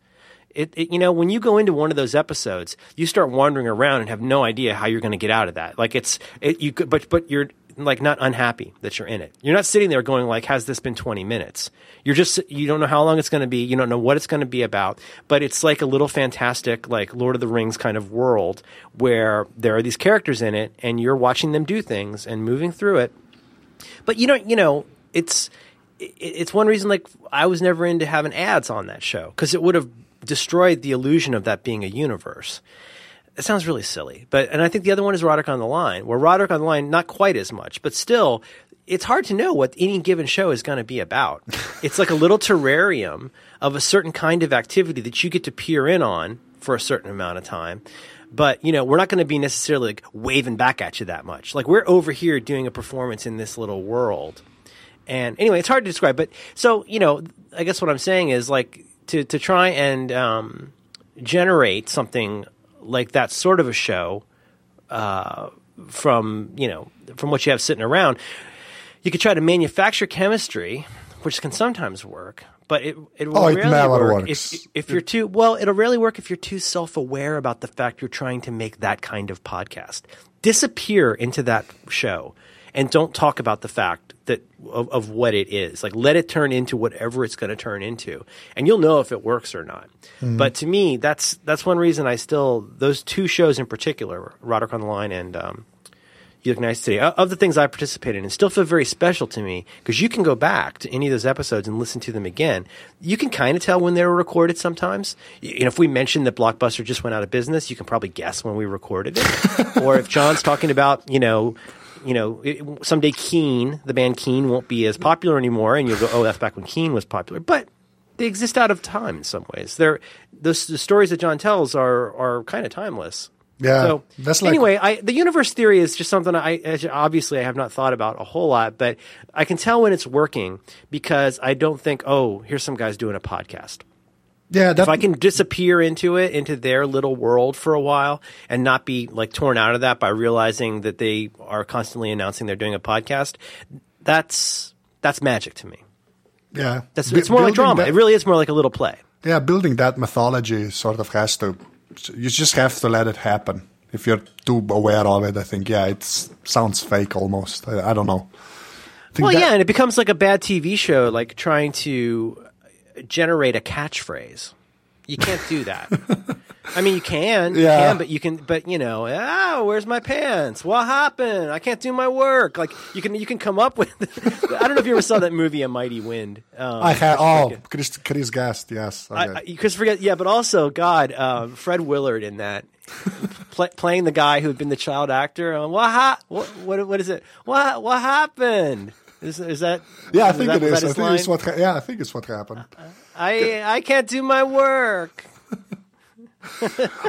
It, it, you know when you go into one of those episodes, you start wandering around and have no idea how you're going to get out of that. Like it's it, you could, but but you're like not unhappy that you're in it. You're not sitting there going like, has this been 20 minutes? You're just, you don't know how long it's going to be. You don't know what it's going to be about, but it's like a little fantastic, like Lord of the Rings kind of world where there are these characters in it and you're watching them do things and moving through it. But you know, you know, it's, it's one reason like I was never into having ads on that show because it would have destroyed the illusion of that being a universe. It sounds really silly, but and I think the other one is Roderick on the Line, where Roderick on the Line not quite as much, but still, it's hard to know what any given show is going to be about. [laughs] it's like a little terrarium of a certain kind of activity that you get to peer in on for a certain amount of time. But you know, we're not going to be necessarily like waving back at you that much. Like we're over here doing a performance in this little world. And anyway, it's hard to describe. But so you know, I guess what I'm saying is like to to try and um, generate something like that sort of a show uh, from you know from what you have sitting around. You could try to manufacture chemistry, which can sometimes work, but it it will oh, rarely work if if you're too well. It'll rarely work if you're too self aware about the fact you're trying to make that kind of podcast. Disappear into that show and don't talk about the fact that of, of what it is. Like let it turn into whatever it's going to turn into, and you'll know if it works or not. But to me, that's that's one reason I still those two shows in particular, Roderick on the Line and um, You Look Nice Today, of the things I participated in, still feel very special to me because you can go back to any of those episodes and listen to them again. You can kind of tell when they were recorded sometimes. You know, if we mentioned that Blockbuster just went out of business, you can probably guess when we recorded it. [laughs] or if John's talking about, you know, you know, it, someday Keane, the band Keane, won't be as popular anymore, and you'll go, oh, that's back when Keane was popular. But they exist out of time in some ways. They're the, the stories that John tells are are kind of timeless. Yeah, So that's like- anyway, I the universe theory is just something I obviously I have not thought about a whole lot, but I can tell when it's working because I don't think, oh, here's some guys doing a podcast. Yeah, that, If I can disappear into it, into their little world for a while, and not be like torn out of that by realizing that they are constantly announcing they're doing a podcast, that's that's magic to me. yeah, That's it's more like drama. that- it really is more like a little play. yeah, building that mythology sort of has to. You just have to let it happen. If you're too aware of it, I think yeah, it sounds fake almost. I, I don't know. I Well, that- yeah, and it becomes like a bad TV show, like trying to generate a catchphrase. You can't do that. [laughs] I mean, you can, you Yeah. can, but you can, but you know, ah, where's my pants? What happened? I can't do my work. Like you can, you can come up with. [laughs] I don't know if you ever saw that movie, A Mighty Wind. Um, I had oh Chris Chris Guest, yes. Okay. I, I, Chris forget, yeah, but also God, uh, Fred Willard in that, pl- playing the guy who had been the child actor. Uh, what, ha- what, what, what is it? What, what happened? Is, is that? yeah, I think it is. I think it's what. ha- Yeah, I think it's what happened. I I can't do my work. [laughs]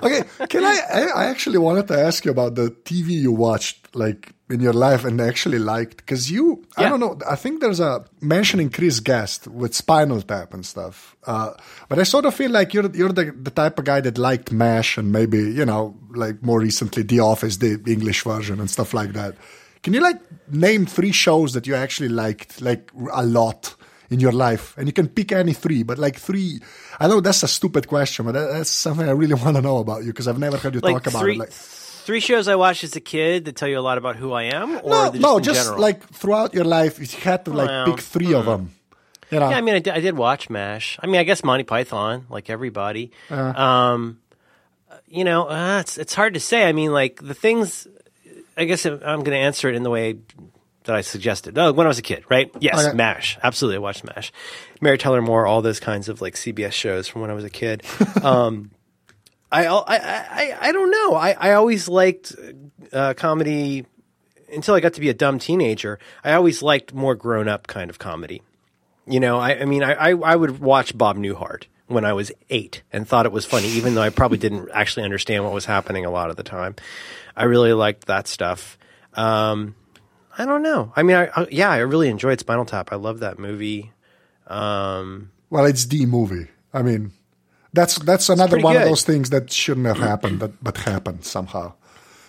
okay, can I, I? Actually wanted to ask you about the TV you watched, like in your life, and actually liked, because you. I don't know. I think there's a mentioning Chris Guest with Spinal Tap and stuff. Uh, but I sort of feel like you're you're the the type of guy that liked Mash and maybe you know like more recently The Office, the English version and stuff like that. Can you like name three shows that you actually liked like a lot? in your life, and you can pick any three, but like three. I know that's a stupid question, but that, that's something I really [laughs] want to know about you because I've never heard you Like talk about three it. Like, three shows I watched as a kid that tell you a lot about who I am, or no, just no, just general? like throughout your life, you had to like Well, pick three of them. You know, Yeah, I mean, I did, I did watch MASH. I mean, I guess Monty Python, like everybody. Um, you know, uh, it's it's hard to say. I mean, like the things. I guess I'm going to answer it in the way that I suggested. Oh, when I was a kid, right? Yes, Okay. MASH. Absolutely, I watched MASH. Mary Tyler Moore, all those kinds of like CBS shows from when I was a kid. [laughs] um, I, I, I, I don't know. I, I always liked uh, comedy until I got to be a dumb teenager. I always liked more grown up kind of comedy. You know, I, I mean, I, I, I would watch Bob Newhart when I was eight and thought it was funny, even though I probably didn't actually understand what was happening a lot of the time. I really liked that stuff. Um, I don't know. I mean, I, I, yeah, I really enjoyed Spinal Tap. I love that movie. Um, well, it's the movie. I mean, that's that's another one of those things that shouldn't have happened, that, but happened somehow.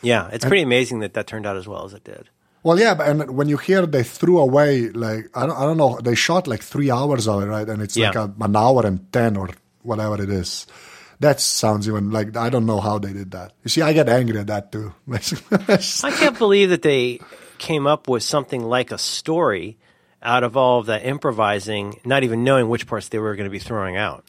yeah, it's pretty amazing that that turned out as well as it did. Well, yeah, and when you hear they threw away like I don't, I don't know, they shot like three hours of it, right? And it's like a, an hour and ten or whatever it is. That sounds even like I don't know how they did that. You see, I get angry at that too. [laughs] I can't believe that they came up with something like a story out of all of that improvising, not even knowing which parts they were going to be throwing out.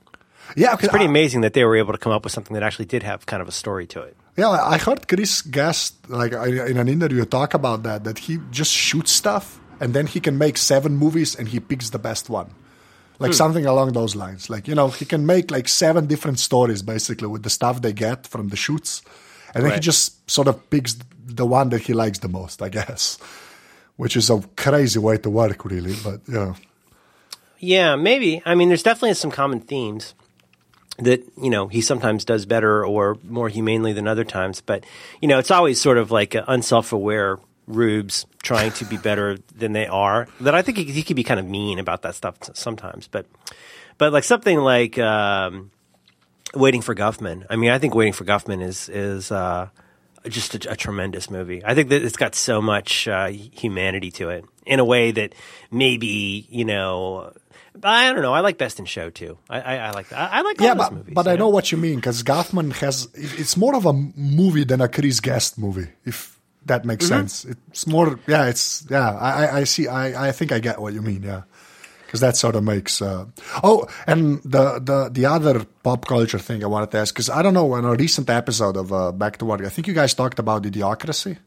yeah, It's pretty amazing that they were able to come up with something that actually did have kind of a story to it. Yeah, I heard Chris Guest like in an interview talk about that that he just shoots stuff and then he can make seven movies and he picks the best one. Like hmm. something along those lines. Like, you know, he can make like seven different stories basically with the stuff they get from the shoots. And then he just sort of picks the one that he likes the most, I guess. Which is a crazy way to work really, but yeah. Yeah, maybe. I mean, there's definitely some common themes that you know he sometimes does better or more humanely than other times. But you know, it's always sort of like unself-aware rubes trying to be better than they are. That I think he, he could be kind of mean about that stuff sometimes. But but like something like um, Waiting for Guffman. I mean, I think Waiting for Guffman is is uh, just a, a tremendous movie. I think that it's got so much uh, humanity to it in a way that maybe you know. I don't know. I like Best in Show too. I, I, I like that. I, I like all Yeah, but, movies. but I know what you mean because Guffman has. It's more of a movie than a Chris Guest movie. If that makes sense. It's more, yeah, it's yeah. I I- I see. I I think I get what you mean. Yeah, because that sort of makes. Uh, oh, and the the the other pop culture thing I wanted to ask because I don't know in a recent episode of uh, Back to Work, I think you guys talked about Idiocracy,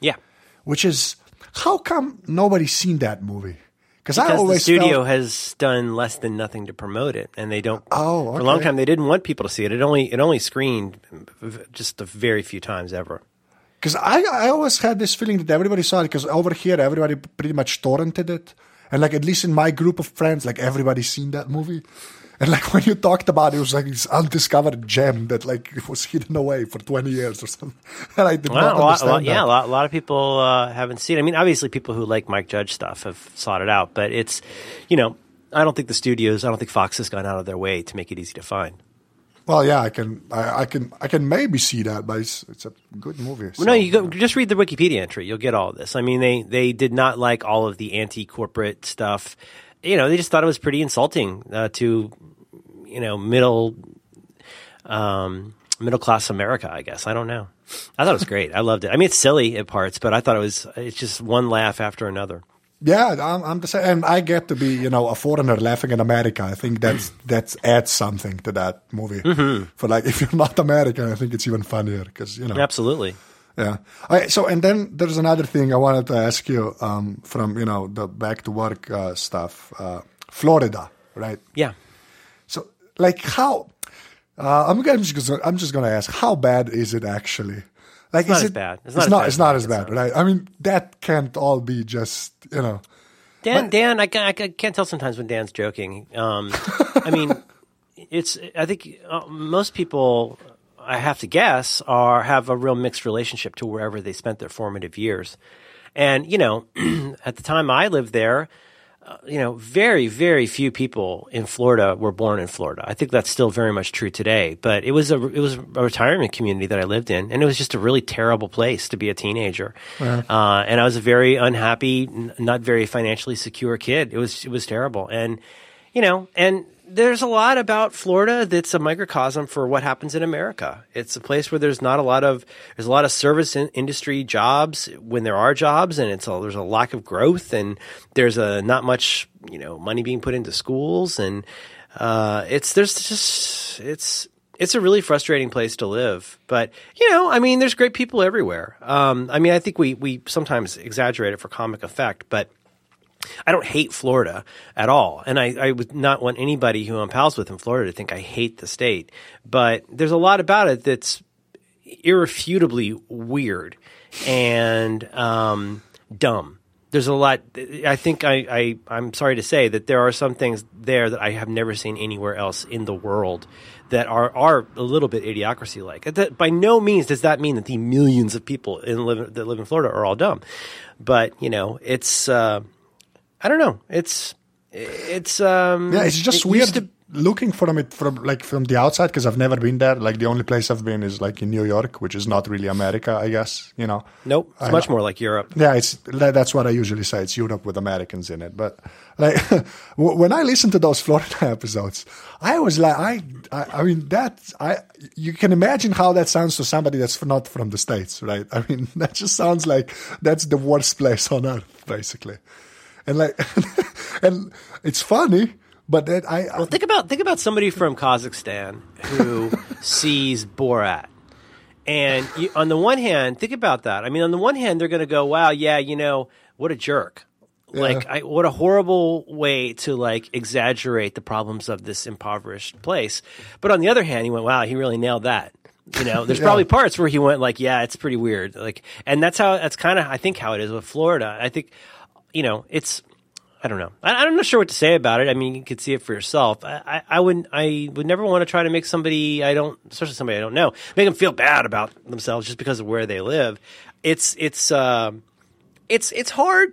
Yeah. which is how come nobody's seen that movie? Because I always the studio felt, has done less than nothing to promote it, and they don't. Oh, for a long time they didn't want people to see it. It only it only screened just a very few times ever. Because I, I always had this feeling that everybody saw it because over here everybody pretty much torrented it, and like at least in my group of friends, like everybody's seen that movie, and like [laughs] when you talked about it, it was like this undiscovered gem that like it was hidden away for twenty years or something, [laughs] and I did Well, not a lot, a understand lot, that. yeah, a lot, a lot of people uh, haven't seen. it. I mean, obviously, people who like Mike Judge stuff have sought it out, but it's, you know, I don't think the studios, I don't think Fox has gone out of their way to make it easy to find. Well, yeah, I can, I, I can, I can maybe see that, but it's, it's a good movie. Well, no, you go, just read the Wikipedia entry. You'll get all of this. I mean, they they did not like all of the anti-corporate stuff. You know, they just thought it was pretty insulting uh, to, you know, middle, um, middle class America. I guess I don't know. I thought it was great. I loved it. I mean, it's silly at parts, but I thought it was. It's just one laugh after another. Yeah, I'm, I'm the same, and I get to be, you know, a foreigner laughing in America. I think that's that's adds something to that movie. Mm-hmm. For like, [laughs] if you're not American, I think it's even funnier because you know. Absolutely. Yeah. Right, so, and then there's another thing I wanted to ask you um, from you know the back to work uh, stuff. Uh, Florida, right? Yeah. So, like, how? Uh, I'm, gonna- I'm just gonna, I'm just gonna ask, how bad is it actually? Like, it's not is as it, bad. It's It's not as not. bad It's as not as bad, right? I mean, that can't all be just you know. Dan, Dan, I, I can't tell sometimes when Dan's joking. Um, I mean, [laughs] it's. I think uh, most people, I have to guess, are have a real mixed relationship to wherever they spent their formative years. And you know, [clears throat] at the time I lived there, uh, you know, very, very few people in Florida were born in Florida. I think that's still very much true today. But it was a it was a retirement community that I lived in, and it was just a really terrible place to be a teenager. Uh, and I was a very unhappy, n- not very financially secure kid. It was it was terrible, and you know, and there's a lot about Florida that's a microcosm for what happens in America. It's a place where there's not a lot of there's a lot of service in, industry jobs when there are jobs, and it's a, there's a lack of growth, and there's a not much you know money being put into schools, and uh, it's there's just it's it's a really frustrating place to live. But you know, I mean, there's great people everywhere. Um, I mean, I think we we sometimes exaggerate it for comic effect, but. I don't hate Florida at all. And I, I would not want anybody who I'm pals with in Florida to think I hate the state. But there's a lot about it that's irrefutably weird and um, dumb. There's a lot. I think I, I, I'm sorry to say that there are some things there that I have never seen anywhere else in the world that are, are a little bit idiocracy like. By no means does that mean that the millions of people in that live in Florida are all dumb. But, you know, it's. Uh, I don't know. It's it's um Yeah, it's just it weird to- looking from it from like from the outside because I've never been there. Like the only place I've been is like in New York, which is not really America, I guess. You know. nope, it's I much know. more like Europe. Yeah, it's that's what I usually say. It's Europe with Americans in it. But like [laughs] when I listen to those [laughs] Florida episodes, I was like, I, I, I mean, that I, you can imagine how that sounds to somebody that's not from the states, right? I mean, [laughs] that just sounds like that's the worst place on earth, basically. And like, [laughs] and it's funny, but that I, I Well, think about think about somebody from Kazakhstan who [laughs] sees Borat, and you, on the one hand, think about that. I mean, on the one hand, they're going to go, "Wow, yeah, you know, what a jerk." Like, I, what a horrible way to like exaggerate the problems of this impoverished place. But on the other hand, he went, "Wow, he really nailed that." You know, there's [laughs] probably parts where he went like, "Yeah, it's pretty weird." Like, and that's how that's kind of I think how it is with Florida. I think, you know, it's I don't know. I, I'm not sure what to say about it. I mean, you could see it for yourself. I, I, I would I would never want to try to make somebody I don't, especially somebody I don't know, make them feel bad about themselves just because of where they live. It's it's um it's it's hard.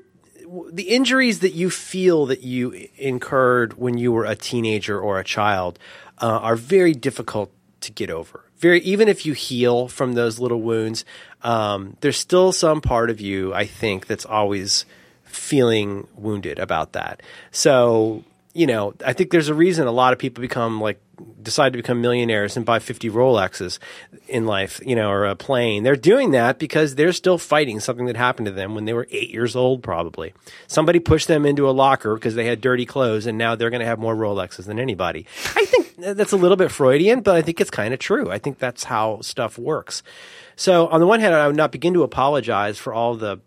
The injuries that you feel that you incurred when you were a teenager or a child uh, are very difficult to get over. Very even if you heal from those little wounds, um, there's still some part of you I think that's always feeling wounded about that. So you know, I think there's a reason a lot of people become like decide to become millionaires and buy 50 Rolexes in life, you know, or a plane. They're doing that because they're still fighting something that happened to them when they were eight years old, probably. Somebody pushed them into a locker because they had dirty clothes and now they're going to have more Rolexes than anybody. I think that's a little bit Freudian, but I think it's kind of true. I think that's how stuff works. So on the one hand, I would not begin to apologize for all the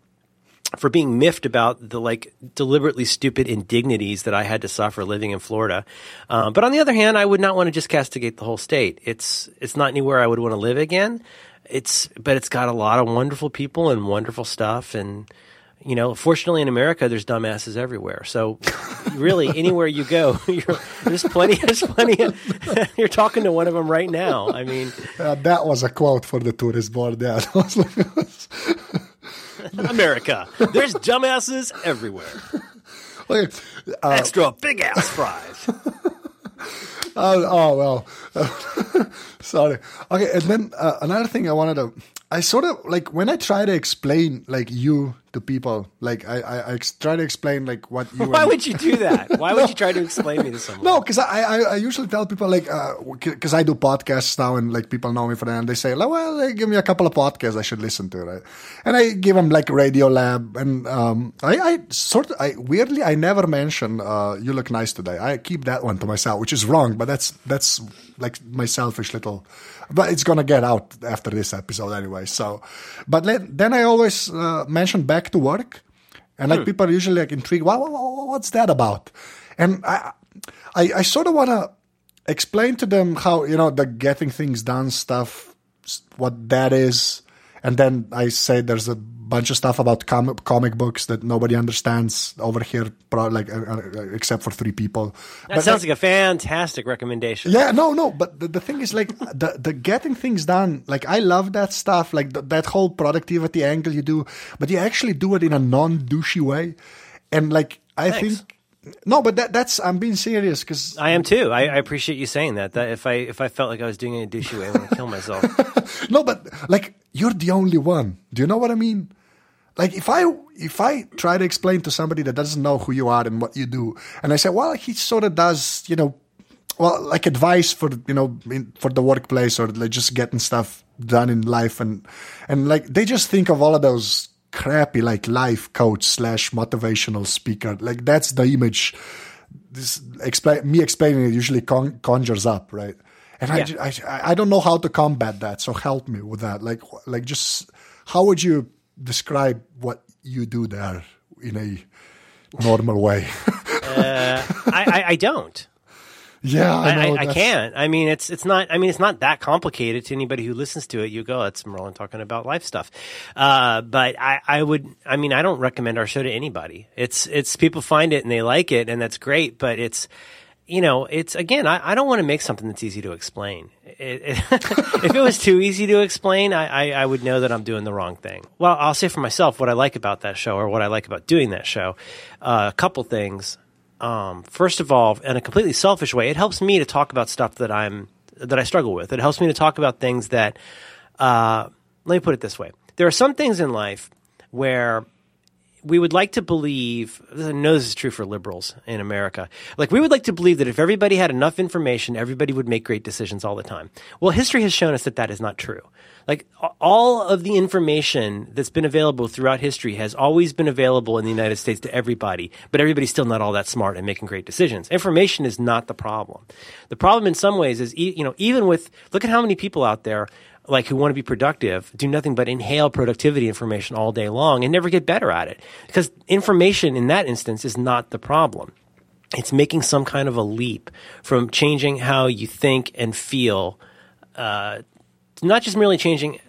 for being miffed about the like deliberately stupid indignities that I had to suffer living in Florida. Um, but on the other hand, I would not want to just castigate the whole state. It's it's not anywhere I would want to live again. It's but it's got a lot of wonderful people and wonderful stuff and you know, fortunately in America, there's dumbasses everywhere. So, really, [laughs] anywhere you go, [laughs] there's plenty. There's plenty. Of, [laughs] you're talking to one of them right now. I mean, uh, that was a quote for the tourist board. Yeah, [laughs] America. There's dumbasses everywhere. Okay, uh, Extra big ass fries. [laughs] oh, oh, well. [laughs] Sorry. Okay, and then uh, another thing I wanted to. I sort of like when I try to explain like you to people. Like I, I, I try to explain like what you. [laughs] Why would you do that? Why [laughs] no. would you try to explain me to [laughs] someone? No, because I, I, I usually tell people like because uh, I do podcasts now and like people know me for that and they say like well they give me a couple of podcasts I should listen to right, and I give them like Radio Lab and um I, I sort of I weirdly I never mention uh, you look nice today. I keep that one to myself, which is wrong, but that's that's like my selfish little but it's gonna get out after this episode anyway. So, but then I always uh, mention back to work, and like hmm. people are usually like intrigued. What, what, what's that about? And I, I, I sort of want to explain to them how you know the getting things done stuff, what that is, and then I say there's a bunch of stuff about com- comic books that nobody understands over here, like uh, uh, except for three people. That but sounds like a fantastic recommendation. Yeah, no, no, but the, the thing is, like the the getting things done. Like I love that stuff, like th- that whole productivity angle you do, but you actually do it in a non douchey way, and like I Thanks. think. No, but that, that's I'm being serious because I am too. I, I, appreciate you saying that. That if I if I felt like I was doing a douchey way, I would kill myself. [laughs] no, but like you're the only one. Do you know what I mean? Like if I if I try to explain to somebody that doesn't know who you are and what you do, and I say, well, he sort of does, you know, well, like advice for you know in, for the workplace or like just getting stuff done in life, and and like they just think of all of those crappy like life coach slash motivational speaker. Like that's the image. This explain me explaining it usually con- conjures up, right? And yeah. I, I I don't know how to combat that. So help me with that. Like like just how would you describe what you do there in a normal way? [laughs] uh, I, I, I, don't. Yeah, I, I, I, can't. I mean, it's it's not. I mean, it's not that complicated to anybody who listens to it. You go, it's Merlin talking about life stuff. Uh, but I, I would. I mean, I don't recommend our show to anybody. It's it's people find it and they like it, and that's great. But it's you know, it's again, I, I don't want to make something that's easy to explain. It, it, [laughs] if it was too easy to explain, I, I, I, would know that I'm doing the wrong thing. Well, I'll say for myself what I like about that show or what I like about doing that show. Uh, a couple things. Um, first of all, in a completely selfish way, it helps me to talk about stuff that I'm that I struggle with. It helps me to talk about things that. Uh, let me put it this way: there are some things in life where we would like to believe, I know this is true for liberals in America, like we would like to believe that if everybody had enough information, everybody would make great decisions all the time. Well, history has shown us that that is not true. Like all of the information that's been available throughout history has always been available in the United States to everybody, but everybody's still not all that smart and making great decisions. Information is not the problem. The problem in some ways is, you know, even with, look at how many people out there like who want to be productive do nothing but inhale productivity information all day long and never get better at it. Because information in that instance is not the problem. It's making some kind of a leap from changing how you think and feel uh, not just merely changing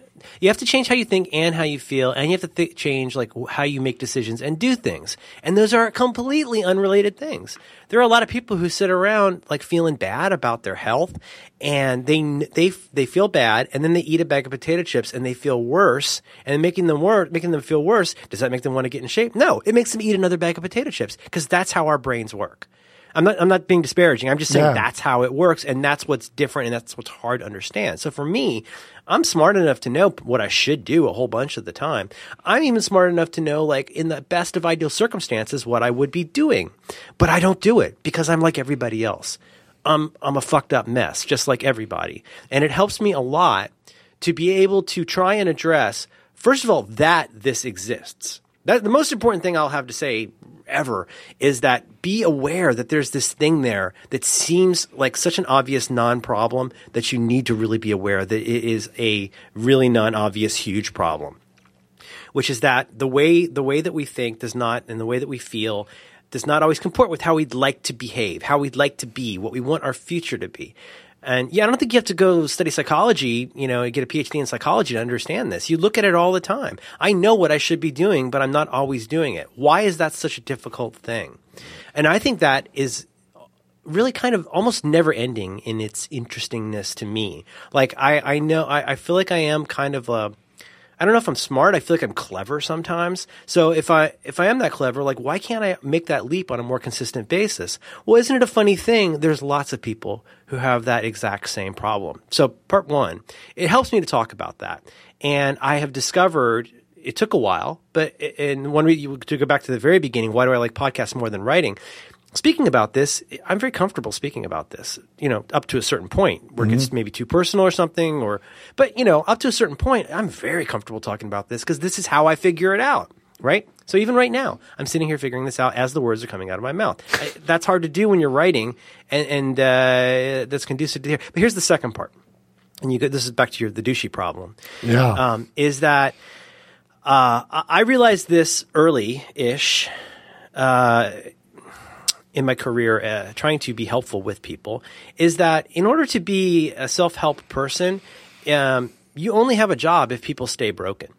you have to change how you think and how you feel, and you have to th- change like how you make decisions and do things. And those are completely unrelated things. There are a lot of people who sit around like feeling bad about their health, and they they they feel bad, and then they eat a bag of potato chips, and they feel worse, and making them worse, making them feel worse. Does that make them want to get in shape? No, it makes them eat another bag of potato chips because that's how our brains work. I'm not I'm not being disparaging. I'm just saying Yeah. that's how it works and that's what's different and that's what's hard to understand. So for me, I'm smart enough to know what I should do a whole bunch of the time. I'm even smart enough to know like in the best of ideal circumstances what I would be doing. But I don't do it because I'm like everybody else. I'm I'm a fucked up mess just like everybody. And it helps me a lot to be able to try and address first of all that this exists. That the most important thing I'll have to say ever is that be aware that there's this thing there that seems like such an obvious non-problem that you need to really be aware that it is a really non-obvious huge problem which is that the way the way that we think does not and the way that we feel does not always comport with how we'd like to behave, how we'd like to be, what we want our future to be. And yeah, I don't think you have to go study psychology, you know, get a PhD in psychology to understand this. You look at it all the time. I know what I should be doing, but I'm not always doing it. Why is that such a difficult thing? And I think that is really kind of almost never ending in its interestingness to me. Like I, I know I, I feel like I am kind of a I don't know if I'm smart. I feel like I'm clever sometimes. So if I if I am that clever, like why can't I make that leap on a more consistent basis? Well, isn't it a funny thing? There's lots of people who have that exact same problem. So part 1, it helps me to talk about that. And I have discovered it took a while, but in one reason to go back to the very beginning, why do I like podcasts more than writing? Speaking about this, I'm very comfortable speaking about this, you know, up to a certain point where it gets maybe too personal or something or, but you know, up to a certain point, I'm very comfortable talking about this because this is how I figure it out, right? So even right now, I'm sitting here figuring this out as the words are coming out of my mouth. I, that's hard to do when you're writing and, and, uh, that's conducive to hear. But here's the second part. And you go, this is back to your, the douchey problem. Yeah. Um, is that, uh, I I realized this early ish, uh, in my career, uh, trying to be helpful with people, is that in order to be a self help person, um, you only have a job if people stay broken.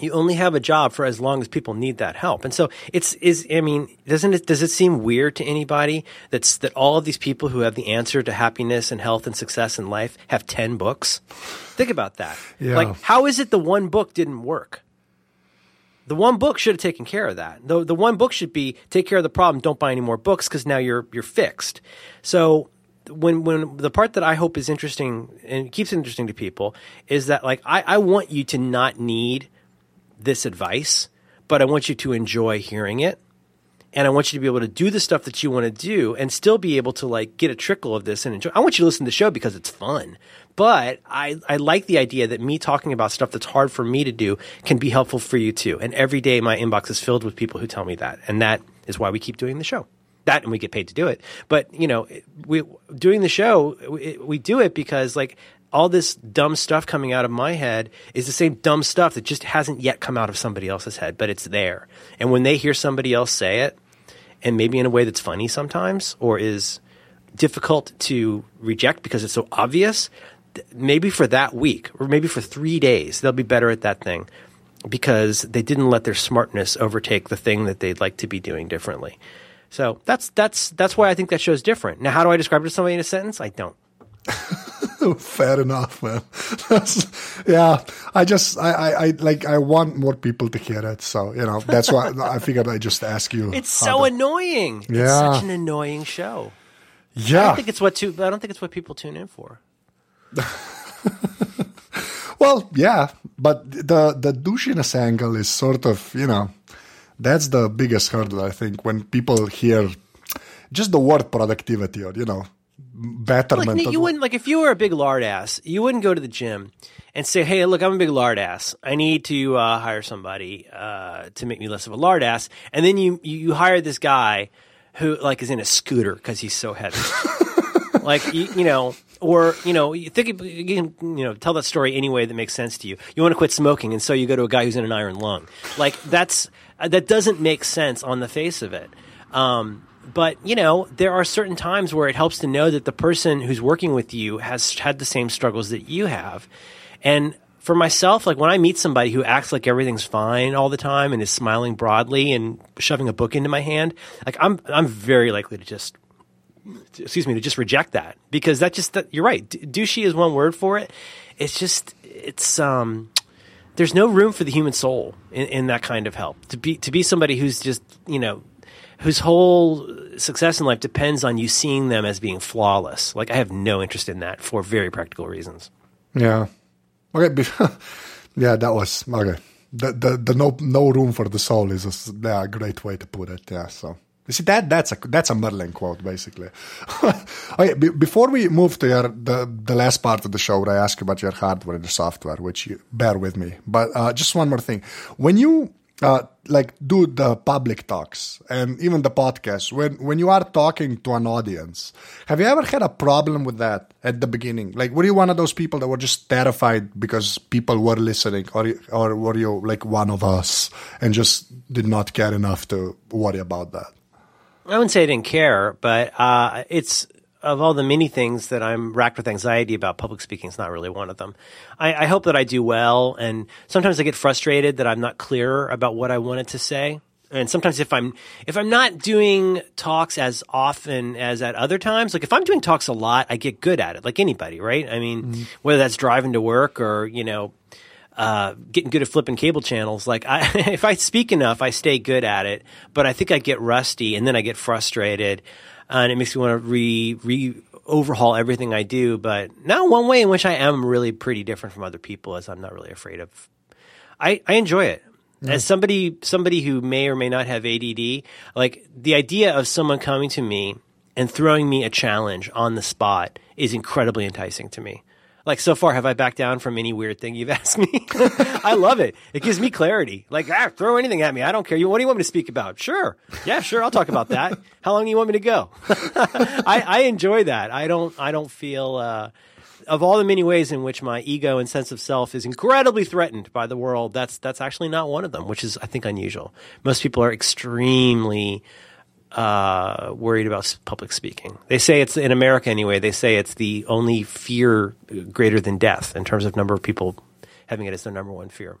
You only have a job for as long as people need that help. And so it's is I mean, doesn't it does it seem weird to anybody that's that all of these people who have the answer to happiness and health and success in life have 10 books? Think about that. Yeah. Like how is it the one book didn't work? The one book should have taken care of that. The the one book should be take care of the problem, don't buy any more books because now you're you're fixed. So when when the part that I hope is interesting and keeps interesting to people is that like I, I want you to not need this advice, but I want you to enjoy hearing it. And I want you to be able to do the stuff that you want to do and still be able to like get a trickle of this and enjoy. I want you to listen to the show because it's fun. But I, I like the idea that me talking about stuff that's hard for me to do can be helpful for you too. And every day my inbox is filled with people who tell me that. And that is why we keep doing the show. That and we get paid to do it. But, you know, we doing the show, we, we do it because like all this dumb stuff coming out of my head is the same dumb stuff that just hasn't yet come out of somebody else's head, but it's there. And when they hear somebody else say it, and maybe in a way that's funny sometimes or is difficult to reject because it's so obvious, maybe for that week or maybe for three days, they'll be better at that thing because they didn't let their smartness overtake the thing that they'd like to be doing differently. So that's that's that's why I think that show's different. Now, how do I describe it to somebody in a sentence? I don't. [laughs] [laughs] Fair enough, man. Yeah, I just, I, I, I, like, I want more people to hear it. So, you know, that's why [laughs] I figured I just ask you. It's so to- annoying. It's Yeah. such an annoying show. I Yeah. don't think it's what to, I don't think it's what people tune in for. [laughs] Well, yeah, but the the douchiness angle is sort of, you know, that's the biggest hurdle, I think, when people hear just the word productivity or, you know, betterment. Like, you wouldn't like if you were a big lard ass, you wouldn't go to the gym and say, "Hey, look, I'm a big lard ass. I need to uh, hire somebody uh, to make me less of a lard ass." And then you you, you hire this guy who like is in a scooter because he's so heavy. [laughs] like you, you know, or you know, you think you can you know tell that story any way that makes sense to you. You want to quit smoking, and so you go to a guy who's in an iron lung. Like that's that doesn't make sense on the face of it. Um, but you know, there are certain times where it helps to know that the person who's working with you has had the same struggles that you have, and. For myself, like when I meet somebody who acts like everything's fine all the time and is smiling broadly and shoving a book into my hand, like I'm, I'm very likely to just excuse me, to just reject that because that just that, you're right. D- douchey is one word for it. It's just it's um there's no room for the human soul in, in that kind of help to be to be somebody who's just you know whose whole success in life depends on you seeing them as being flawless. Like I have no interest in that for very practical reasons. Yeah. Okay. [laughs] yeah, that was okay. The, the the no no room for the soul is a, yeah, a great way to put it. Yeah. So you see that that's a that's a Merlin quote basically. [laughs] okay, b- before we move to your the the last part of the show, where I ask you about your hardware and your software, which you bear with me. But uh, just one more thing, when you uh, like do the public talks and even the podcast. When when you are talking to an audience have you ever had a problem with that at the beginning? Like were you one of those people that were just terrified because people were listening or or were you like one of us and just did not care enough to worry about that? I wouldn't say I didn't care, but uh, it's of all the many things that I'm racked with anxiety about, public speaking is not really one of them. I, I, hope that I do well, and sometimes I get frustrated that I'm not clearer about what I wanted to say. And sometimes if I'm if I'm not doing talks as often as at other times, like if I'm doing talks a lot, I get good at it, like anybody, right? I mean, mm-hmm. whether that's driving to work or you know uh, getting good at flipping cable channels. Like I, [laughs] if I speak enough, I stay good at it. But I think I get rusty, and then I get frustrated and it makes me want to re re overhaul everything I do. But now, one way in which I am really pretty different from other people is I'm not really afraid of. I I enjoy it. As somebody somebody who may or may not have ADD, like the idea of someone coming to me and throwing me a challenge on the spot is incredibly enticing to me. Like so far, have I backed down from any weird thing you've [laughs] asked me? [laughs] I love it. It gives me clarity. Like, ah, throw anything at me. I don't care. You, what do you want me to speak about? Sure. Yeah, sure. I'll talk about that. [laughs] How long do you want me to go? I, I enjoy that. I don't, I don't feel, uh, of all the many ways in which my ego and sense of self is incredibly threatened by the world, that's, that's actually not one of them, which is, I think, unusual. Most people are extremely, uh, worried about public speaking. They say it's in America anyway. They say it's the only fear greater than death in terms of number of people having it as their number one fear.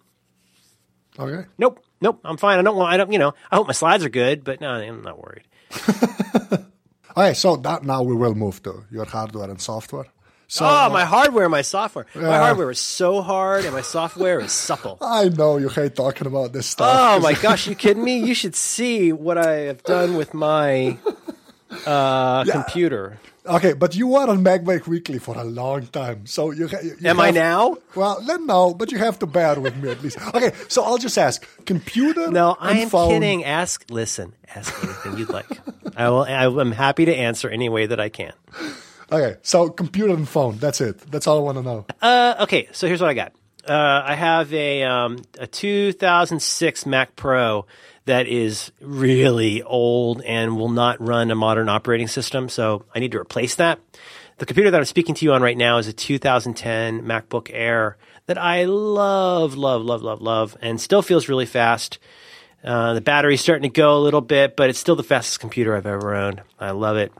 Okay. Nope. Nope. I'm fine. I don't want. I don't. You know. I hope my slides are good, but no, I'm not worried. [laughs] All right. So that now we will move to your hardware and software. So, oh, my hardware, my software. Yeah. My hardware is so hard, and my software is supple. [laughs] I know you hate talking about this stuff. Oh [laughs] my gosh, you kidding me? You should see what I have done with my uh, yeah. computer. Okay, but you were on MacBreak Weekly for a long time, so you. you Am have, I now? Well, then no, but you have to bear with me at least. Okay, so I'll just ask: computer? No, I am kidding. Ask, listen, ask anything you'd like. I will. I am happy to answer any way that I can. Okay, so computer and phone. That's it. That's all I want to know. Uh, okay, so here's what I got. Uh, I have a um, a 2006 Mac Pro that is really old and will not run a modern operating system, so I need to replace that. The computer that I'm speaking to you on right now is a 2010 MacBook Air that I love, love, love, love, love, and still feels really fast. Uh, the battery's starting to go a little bit, but it's still the fastest computer I've ever owned. I love it.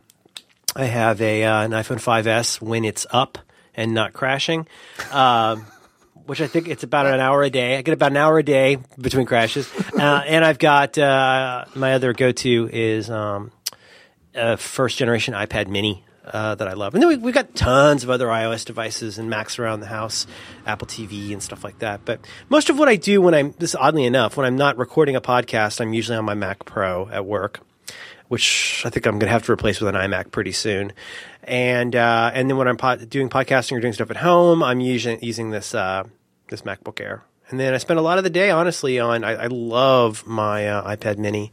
I have a uh, an iPhone 5s when it's up and not crashing, uh, [laughs] which I think it's about an hour a day. I get about an hour a day between crashes, uh, and I've got uh, my other go to is um, a first generation iPad Mini. Uh, that I love, and then we, we've got tons of other iOS devices and Macs around the house, Apple TV and stuff like that. But most of what I do when I'm this, oddly enough, when I'm not recording a podcast, I'm usually on my Mac Pro at work which I think I'm going to have to replace with an iMac pretty soon. And uh, and then when I'm po- doing podcasting or doing stuff at home, I'm using using this uh, this MacBook Air. And then I spend a lot of the day, honestly, on I, I love my uh, iPad Mini,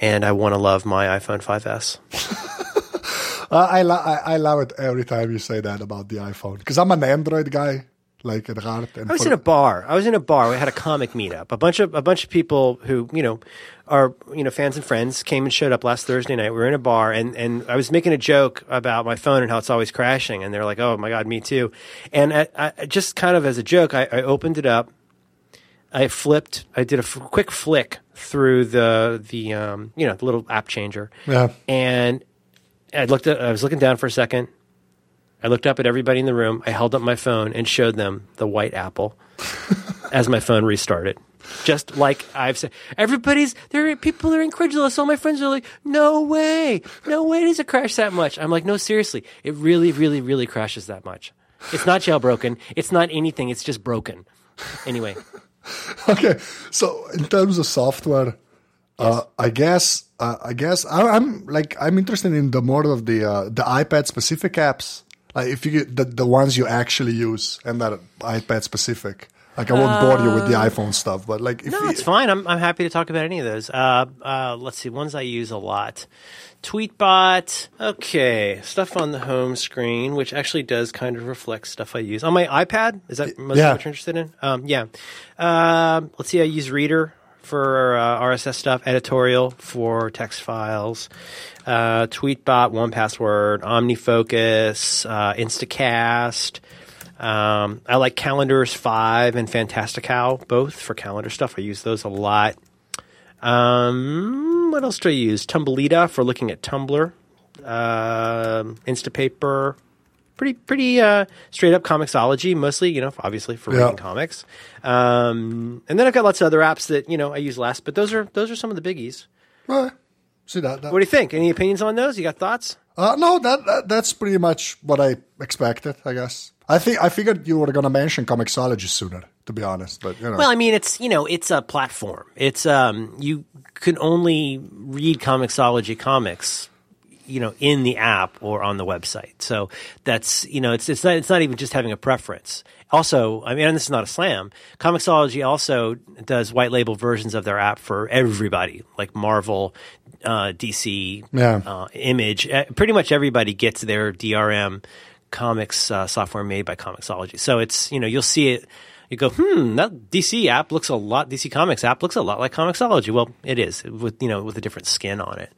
and I want to love my iPhone 5s. [laughs] I, lo- I, I love it every time you say that about the iPhone because I'm an Android guy like at heart. And I was in a bar. I was in a bar. We had a comic meetup. A bunch of a bunch of people who you know are you know fans and friends came and showed up last Thursday night. We were in a bar, and and I was making a joke about my phone and how it's always crashing, and they're like, "Oh my god, me too." And I, I, just kind of as a joke, I, I opened it up. I flipped. I did a f- quick flick through the the um, you know the little app changer. Yeah. And I looked at. I was looking down for a second. I looked up at everybody in the room. I held up my phone and showed them the white apple [laughs] as my phone restarted. Just like I've said, everybody's there. People are incredulous. All my friends are like, "No way, no way does it crash that much." I'm like, "No, seriously, it really, really, really crashes that much. It's not jailbroken. It's not anything. It's just broken." Anyway. [laughs] okay, so in terms of software, uh, uh, I guess uh, I guess I, I'm like I'm interested in the more of the uh, the iPad specific apps. Like if you get the the ones you actually use and that iPad specific. Like I won't bore you with the iPhone stuff, but like if No, you, it's fine. I'm I'm happy to talk about any of those. Uh, uh, let's see, ones I use a lot. Tweetbot. Okay, stuff on the home screen, which actually does kind of reflect stuff I use on my iPad. Is that most yeah. what you're interested in? Um, yeah. Um, let's see. I use Reader for uh, RSS stuff, editorial for text files, uh, Tweetbot, One Password, OmniFocus, uh, Instacast. Um, I like Calendars 5 and Fantastical, both for calendar stuff. I use those a lot. Um, what else do I use? Tumblita for looking at Tumblr. Um Instapaper. Pretty, pretty uh, straight up Comixology, mostly, you know, obviously for Yeah. reading comics. Um, and then I've got lots of other apps that you know I use less, but those are those are some of the biggies. uh, see that. that What do you think? Any opinions on those? You got thoughts? Uh, no, that, that that's pretty much what I expected. I guess. I think I figured you were gonna mention Comixology sooner, to be honest. But you know, Well, I mean, it's you know, it's a platform. It's um, you can only read Comixology comics, you know, in the app or on the website. So that's you know, it's it's not it's not even just having a preference. Also, I mean, and this is not a slam. Comixology also does white label versions of their app for everybody, like Marvel, uh, DC, Yeah. uh, Image. Uh, pretty much everybody gets their DRM comics uh, software made by Comixology. So it's you know you'll see it. You go, hmm, that DC app looks a lot. DC Comics app looks a lot like Comixology. Well, it is with you know with a different skin on it.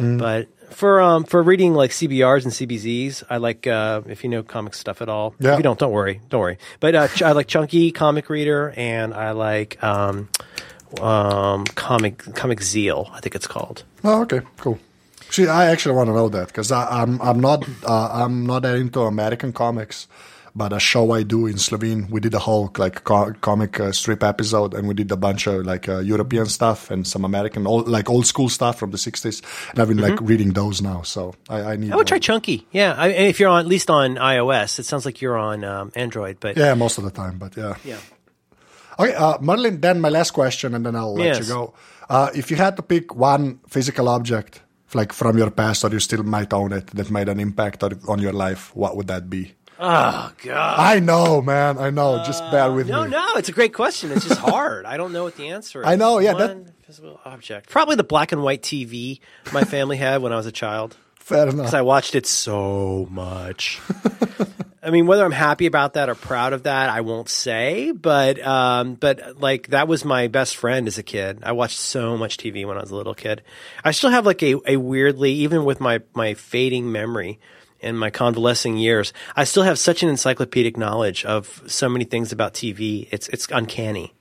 But for um for reading like CBRs and CBZs, I like uh, if you know comic stuff at all. Yeah. If you don't, don't worry, don't worry. But uh, ch- I like Chunky Comic Reader, and I like um um comic ComicZeal. I think it's called. Oh, okay, cool. See, I actually want to know that because I'm I'm not uh, I'm not that into American comics, but a show I do in Slovene, we did a whole like co- comic uh, strip episode, and we did a bunch of like uh, European stuff and some American old, like old school stuff from the '60s, and I've been like reading those now. So I, I need. I would try Chunky. Yeah, I, if you're on at least on iOS, it sounds like you're on um, Android. But Yeah, most of the time, but yeah. yeah. Okay, uh, Merlin. Then my last question, and then I'll let Yes. you go. Uh, if you had to pick one physical object, like from your past, or you still might own it, that made an impact on your life, what would that be? Oh God. I know, man. I know. Just bad with you. No, me. no, it's a great question. It's just hard. I don't know what the answer is. I know, yeah, that- One physical object. Probably the black and white TV my family had when I was a child. Fair enough. Because. I watched it so much. I mean, whether I'm happy about that or proud of that, I won't say. But, um, but like that was my best friend as a kid. I watched so much TV when I was a little kid. I still have like a, a weirdly, even with my my fading memory and my convalescing years, I still have such an encyclopedic knowledge of so many things about TV. It's it's uncanny.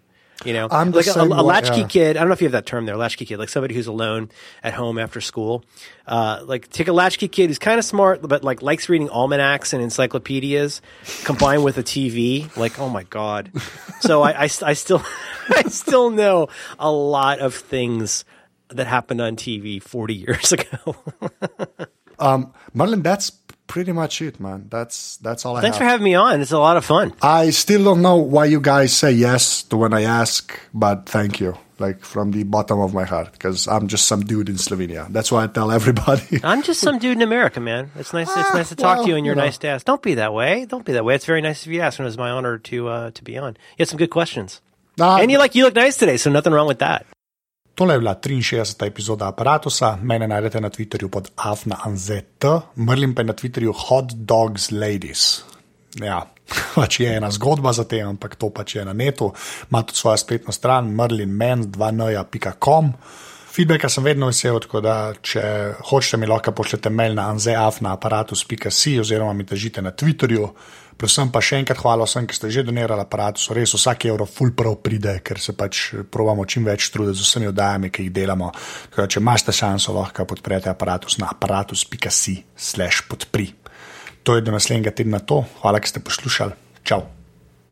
You know, I'm like a, a latchkey yeah. kid. I don't know if you have that term there, latchkey kid, like somebody who's alone at home after school. Uh, like take a latchkey kid who's kind of smart, but like likes reading almanacs and encyclopedias, combined with a TV. Like, oh my god! So I, I, I still, [laughs] I still know a lot of things that happened on TV 40 years [laughs] ago. Merlin, that's pretty much it, man. That's that's all I Thanks for having me on. It's a lot of fun. I still don't know why you guys say yes to when I ask, but thank you, like from the bottom of my heart, because I'm just some dude in Slovenia. That's why I tell [laughs] everybody. I'm just some dude in America, man. It's nice. It's nice to talk well, to you, and you're you know. nice to ask. Don't be that way. Don't be that way. It's very nice of you to ask, and it was my honor to uh, to be on. You had some good questions, Nah, and you like you look nice today, so nothing wrong with that. Tole je bila 63. epizoda aparata. Mene najdete na Twitterju pod afnaanzet, Merlin pa je na Twitterju Hot Dogs Ladies. Ja, [laughs] pač je ena zgodba za te, ampak to pač je na netu. Ima tudi svojo spletno stran merlinman2.com. Feedbacka sem vedno vesel, tako da če hočete mi lahko pošljete mail na anzeafnaaparatus.si oziroma mi težite na Twitterju. Predvsem pa še enkrat hvala vsem, ki ste že donirali aparatus. Res vsak evro full prav pride, ker se pač probamo čim več truditi z vsemi oddajami, ki jih delamo. Tako da, če imate šanso, lahko podprete aparatus na aparatus.si slash podpri. To je do naslednjega tedna to. Hvala, ker ste poslušali. Čau.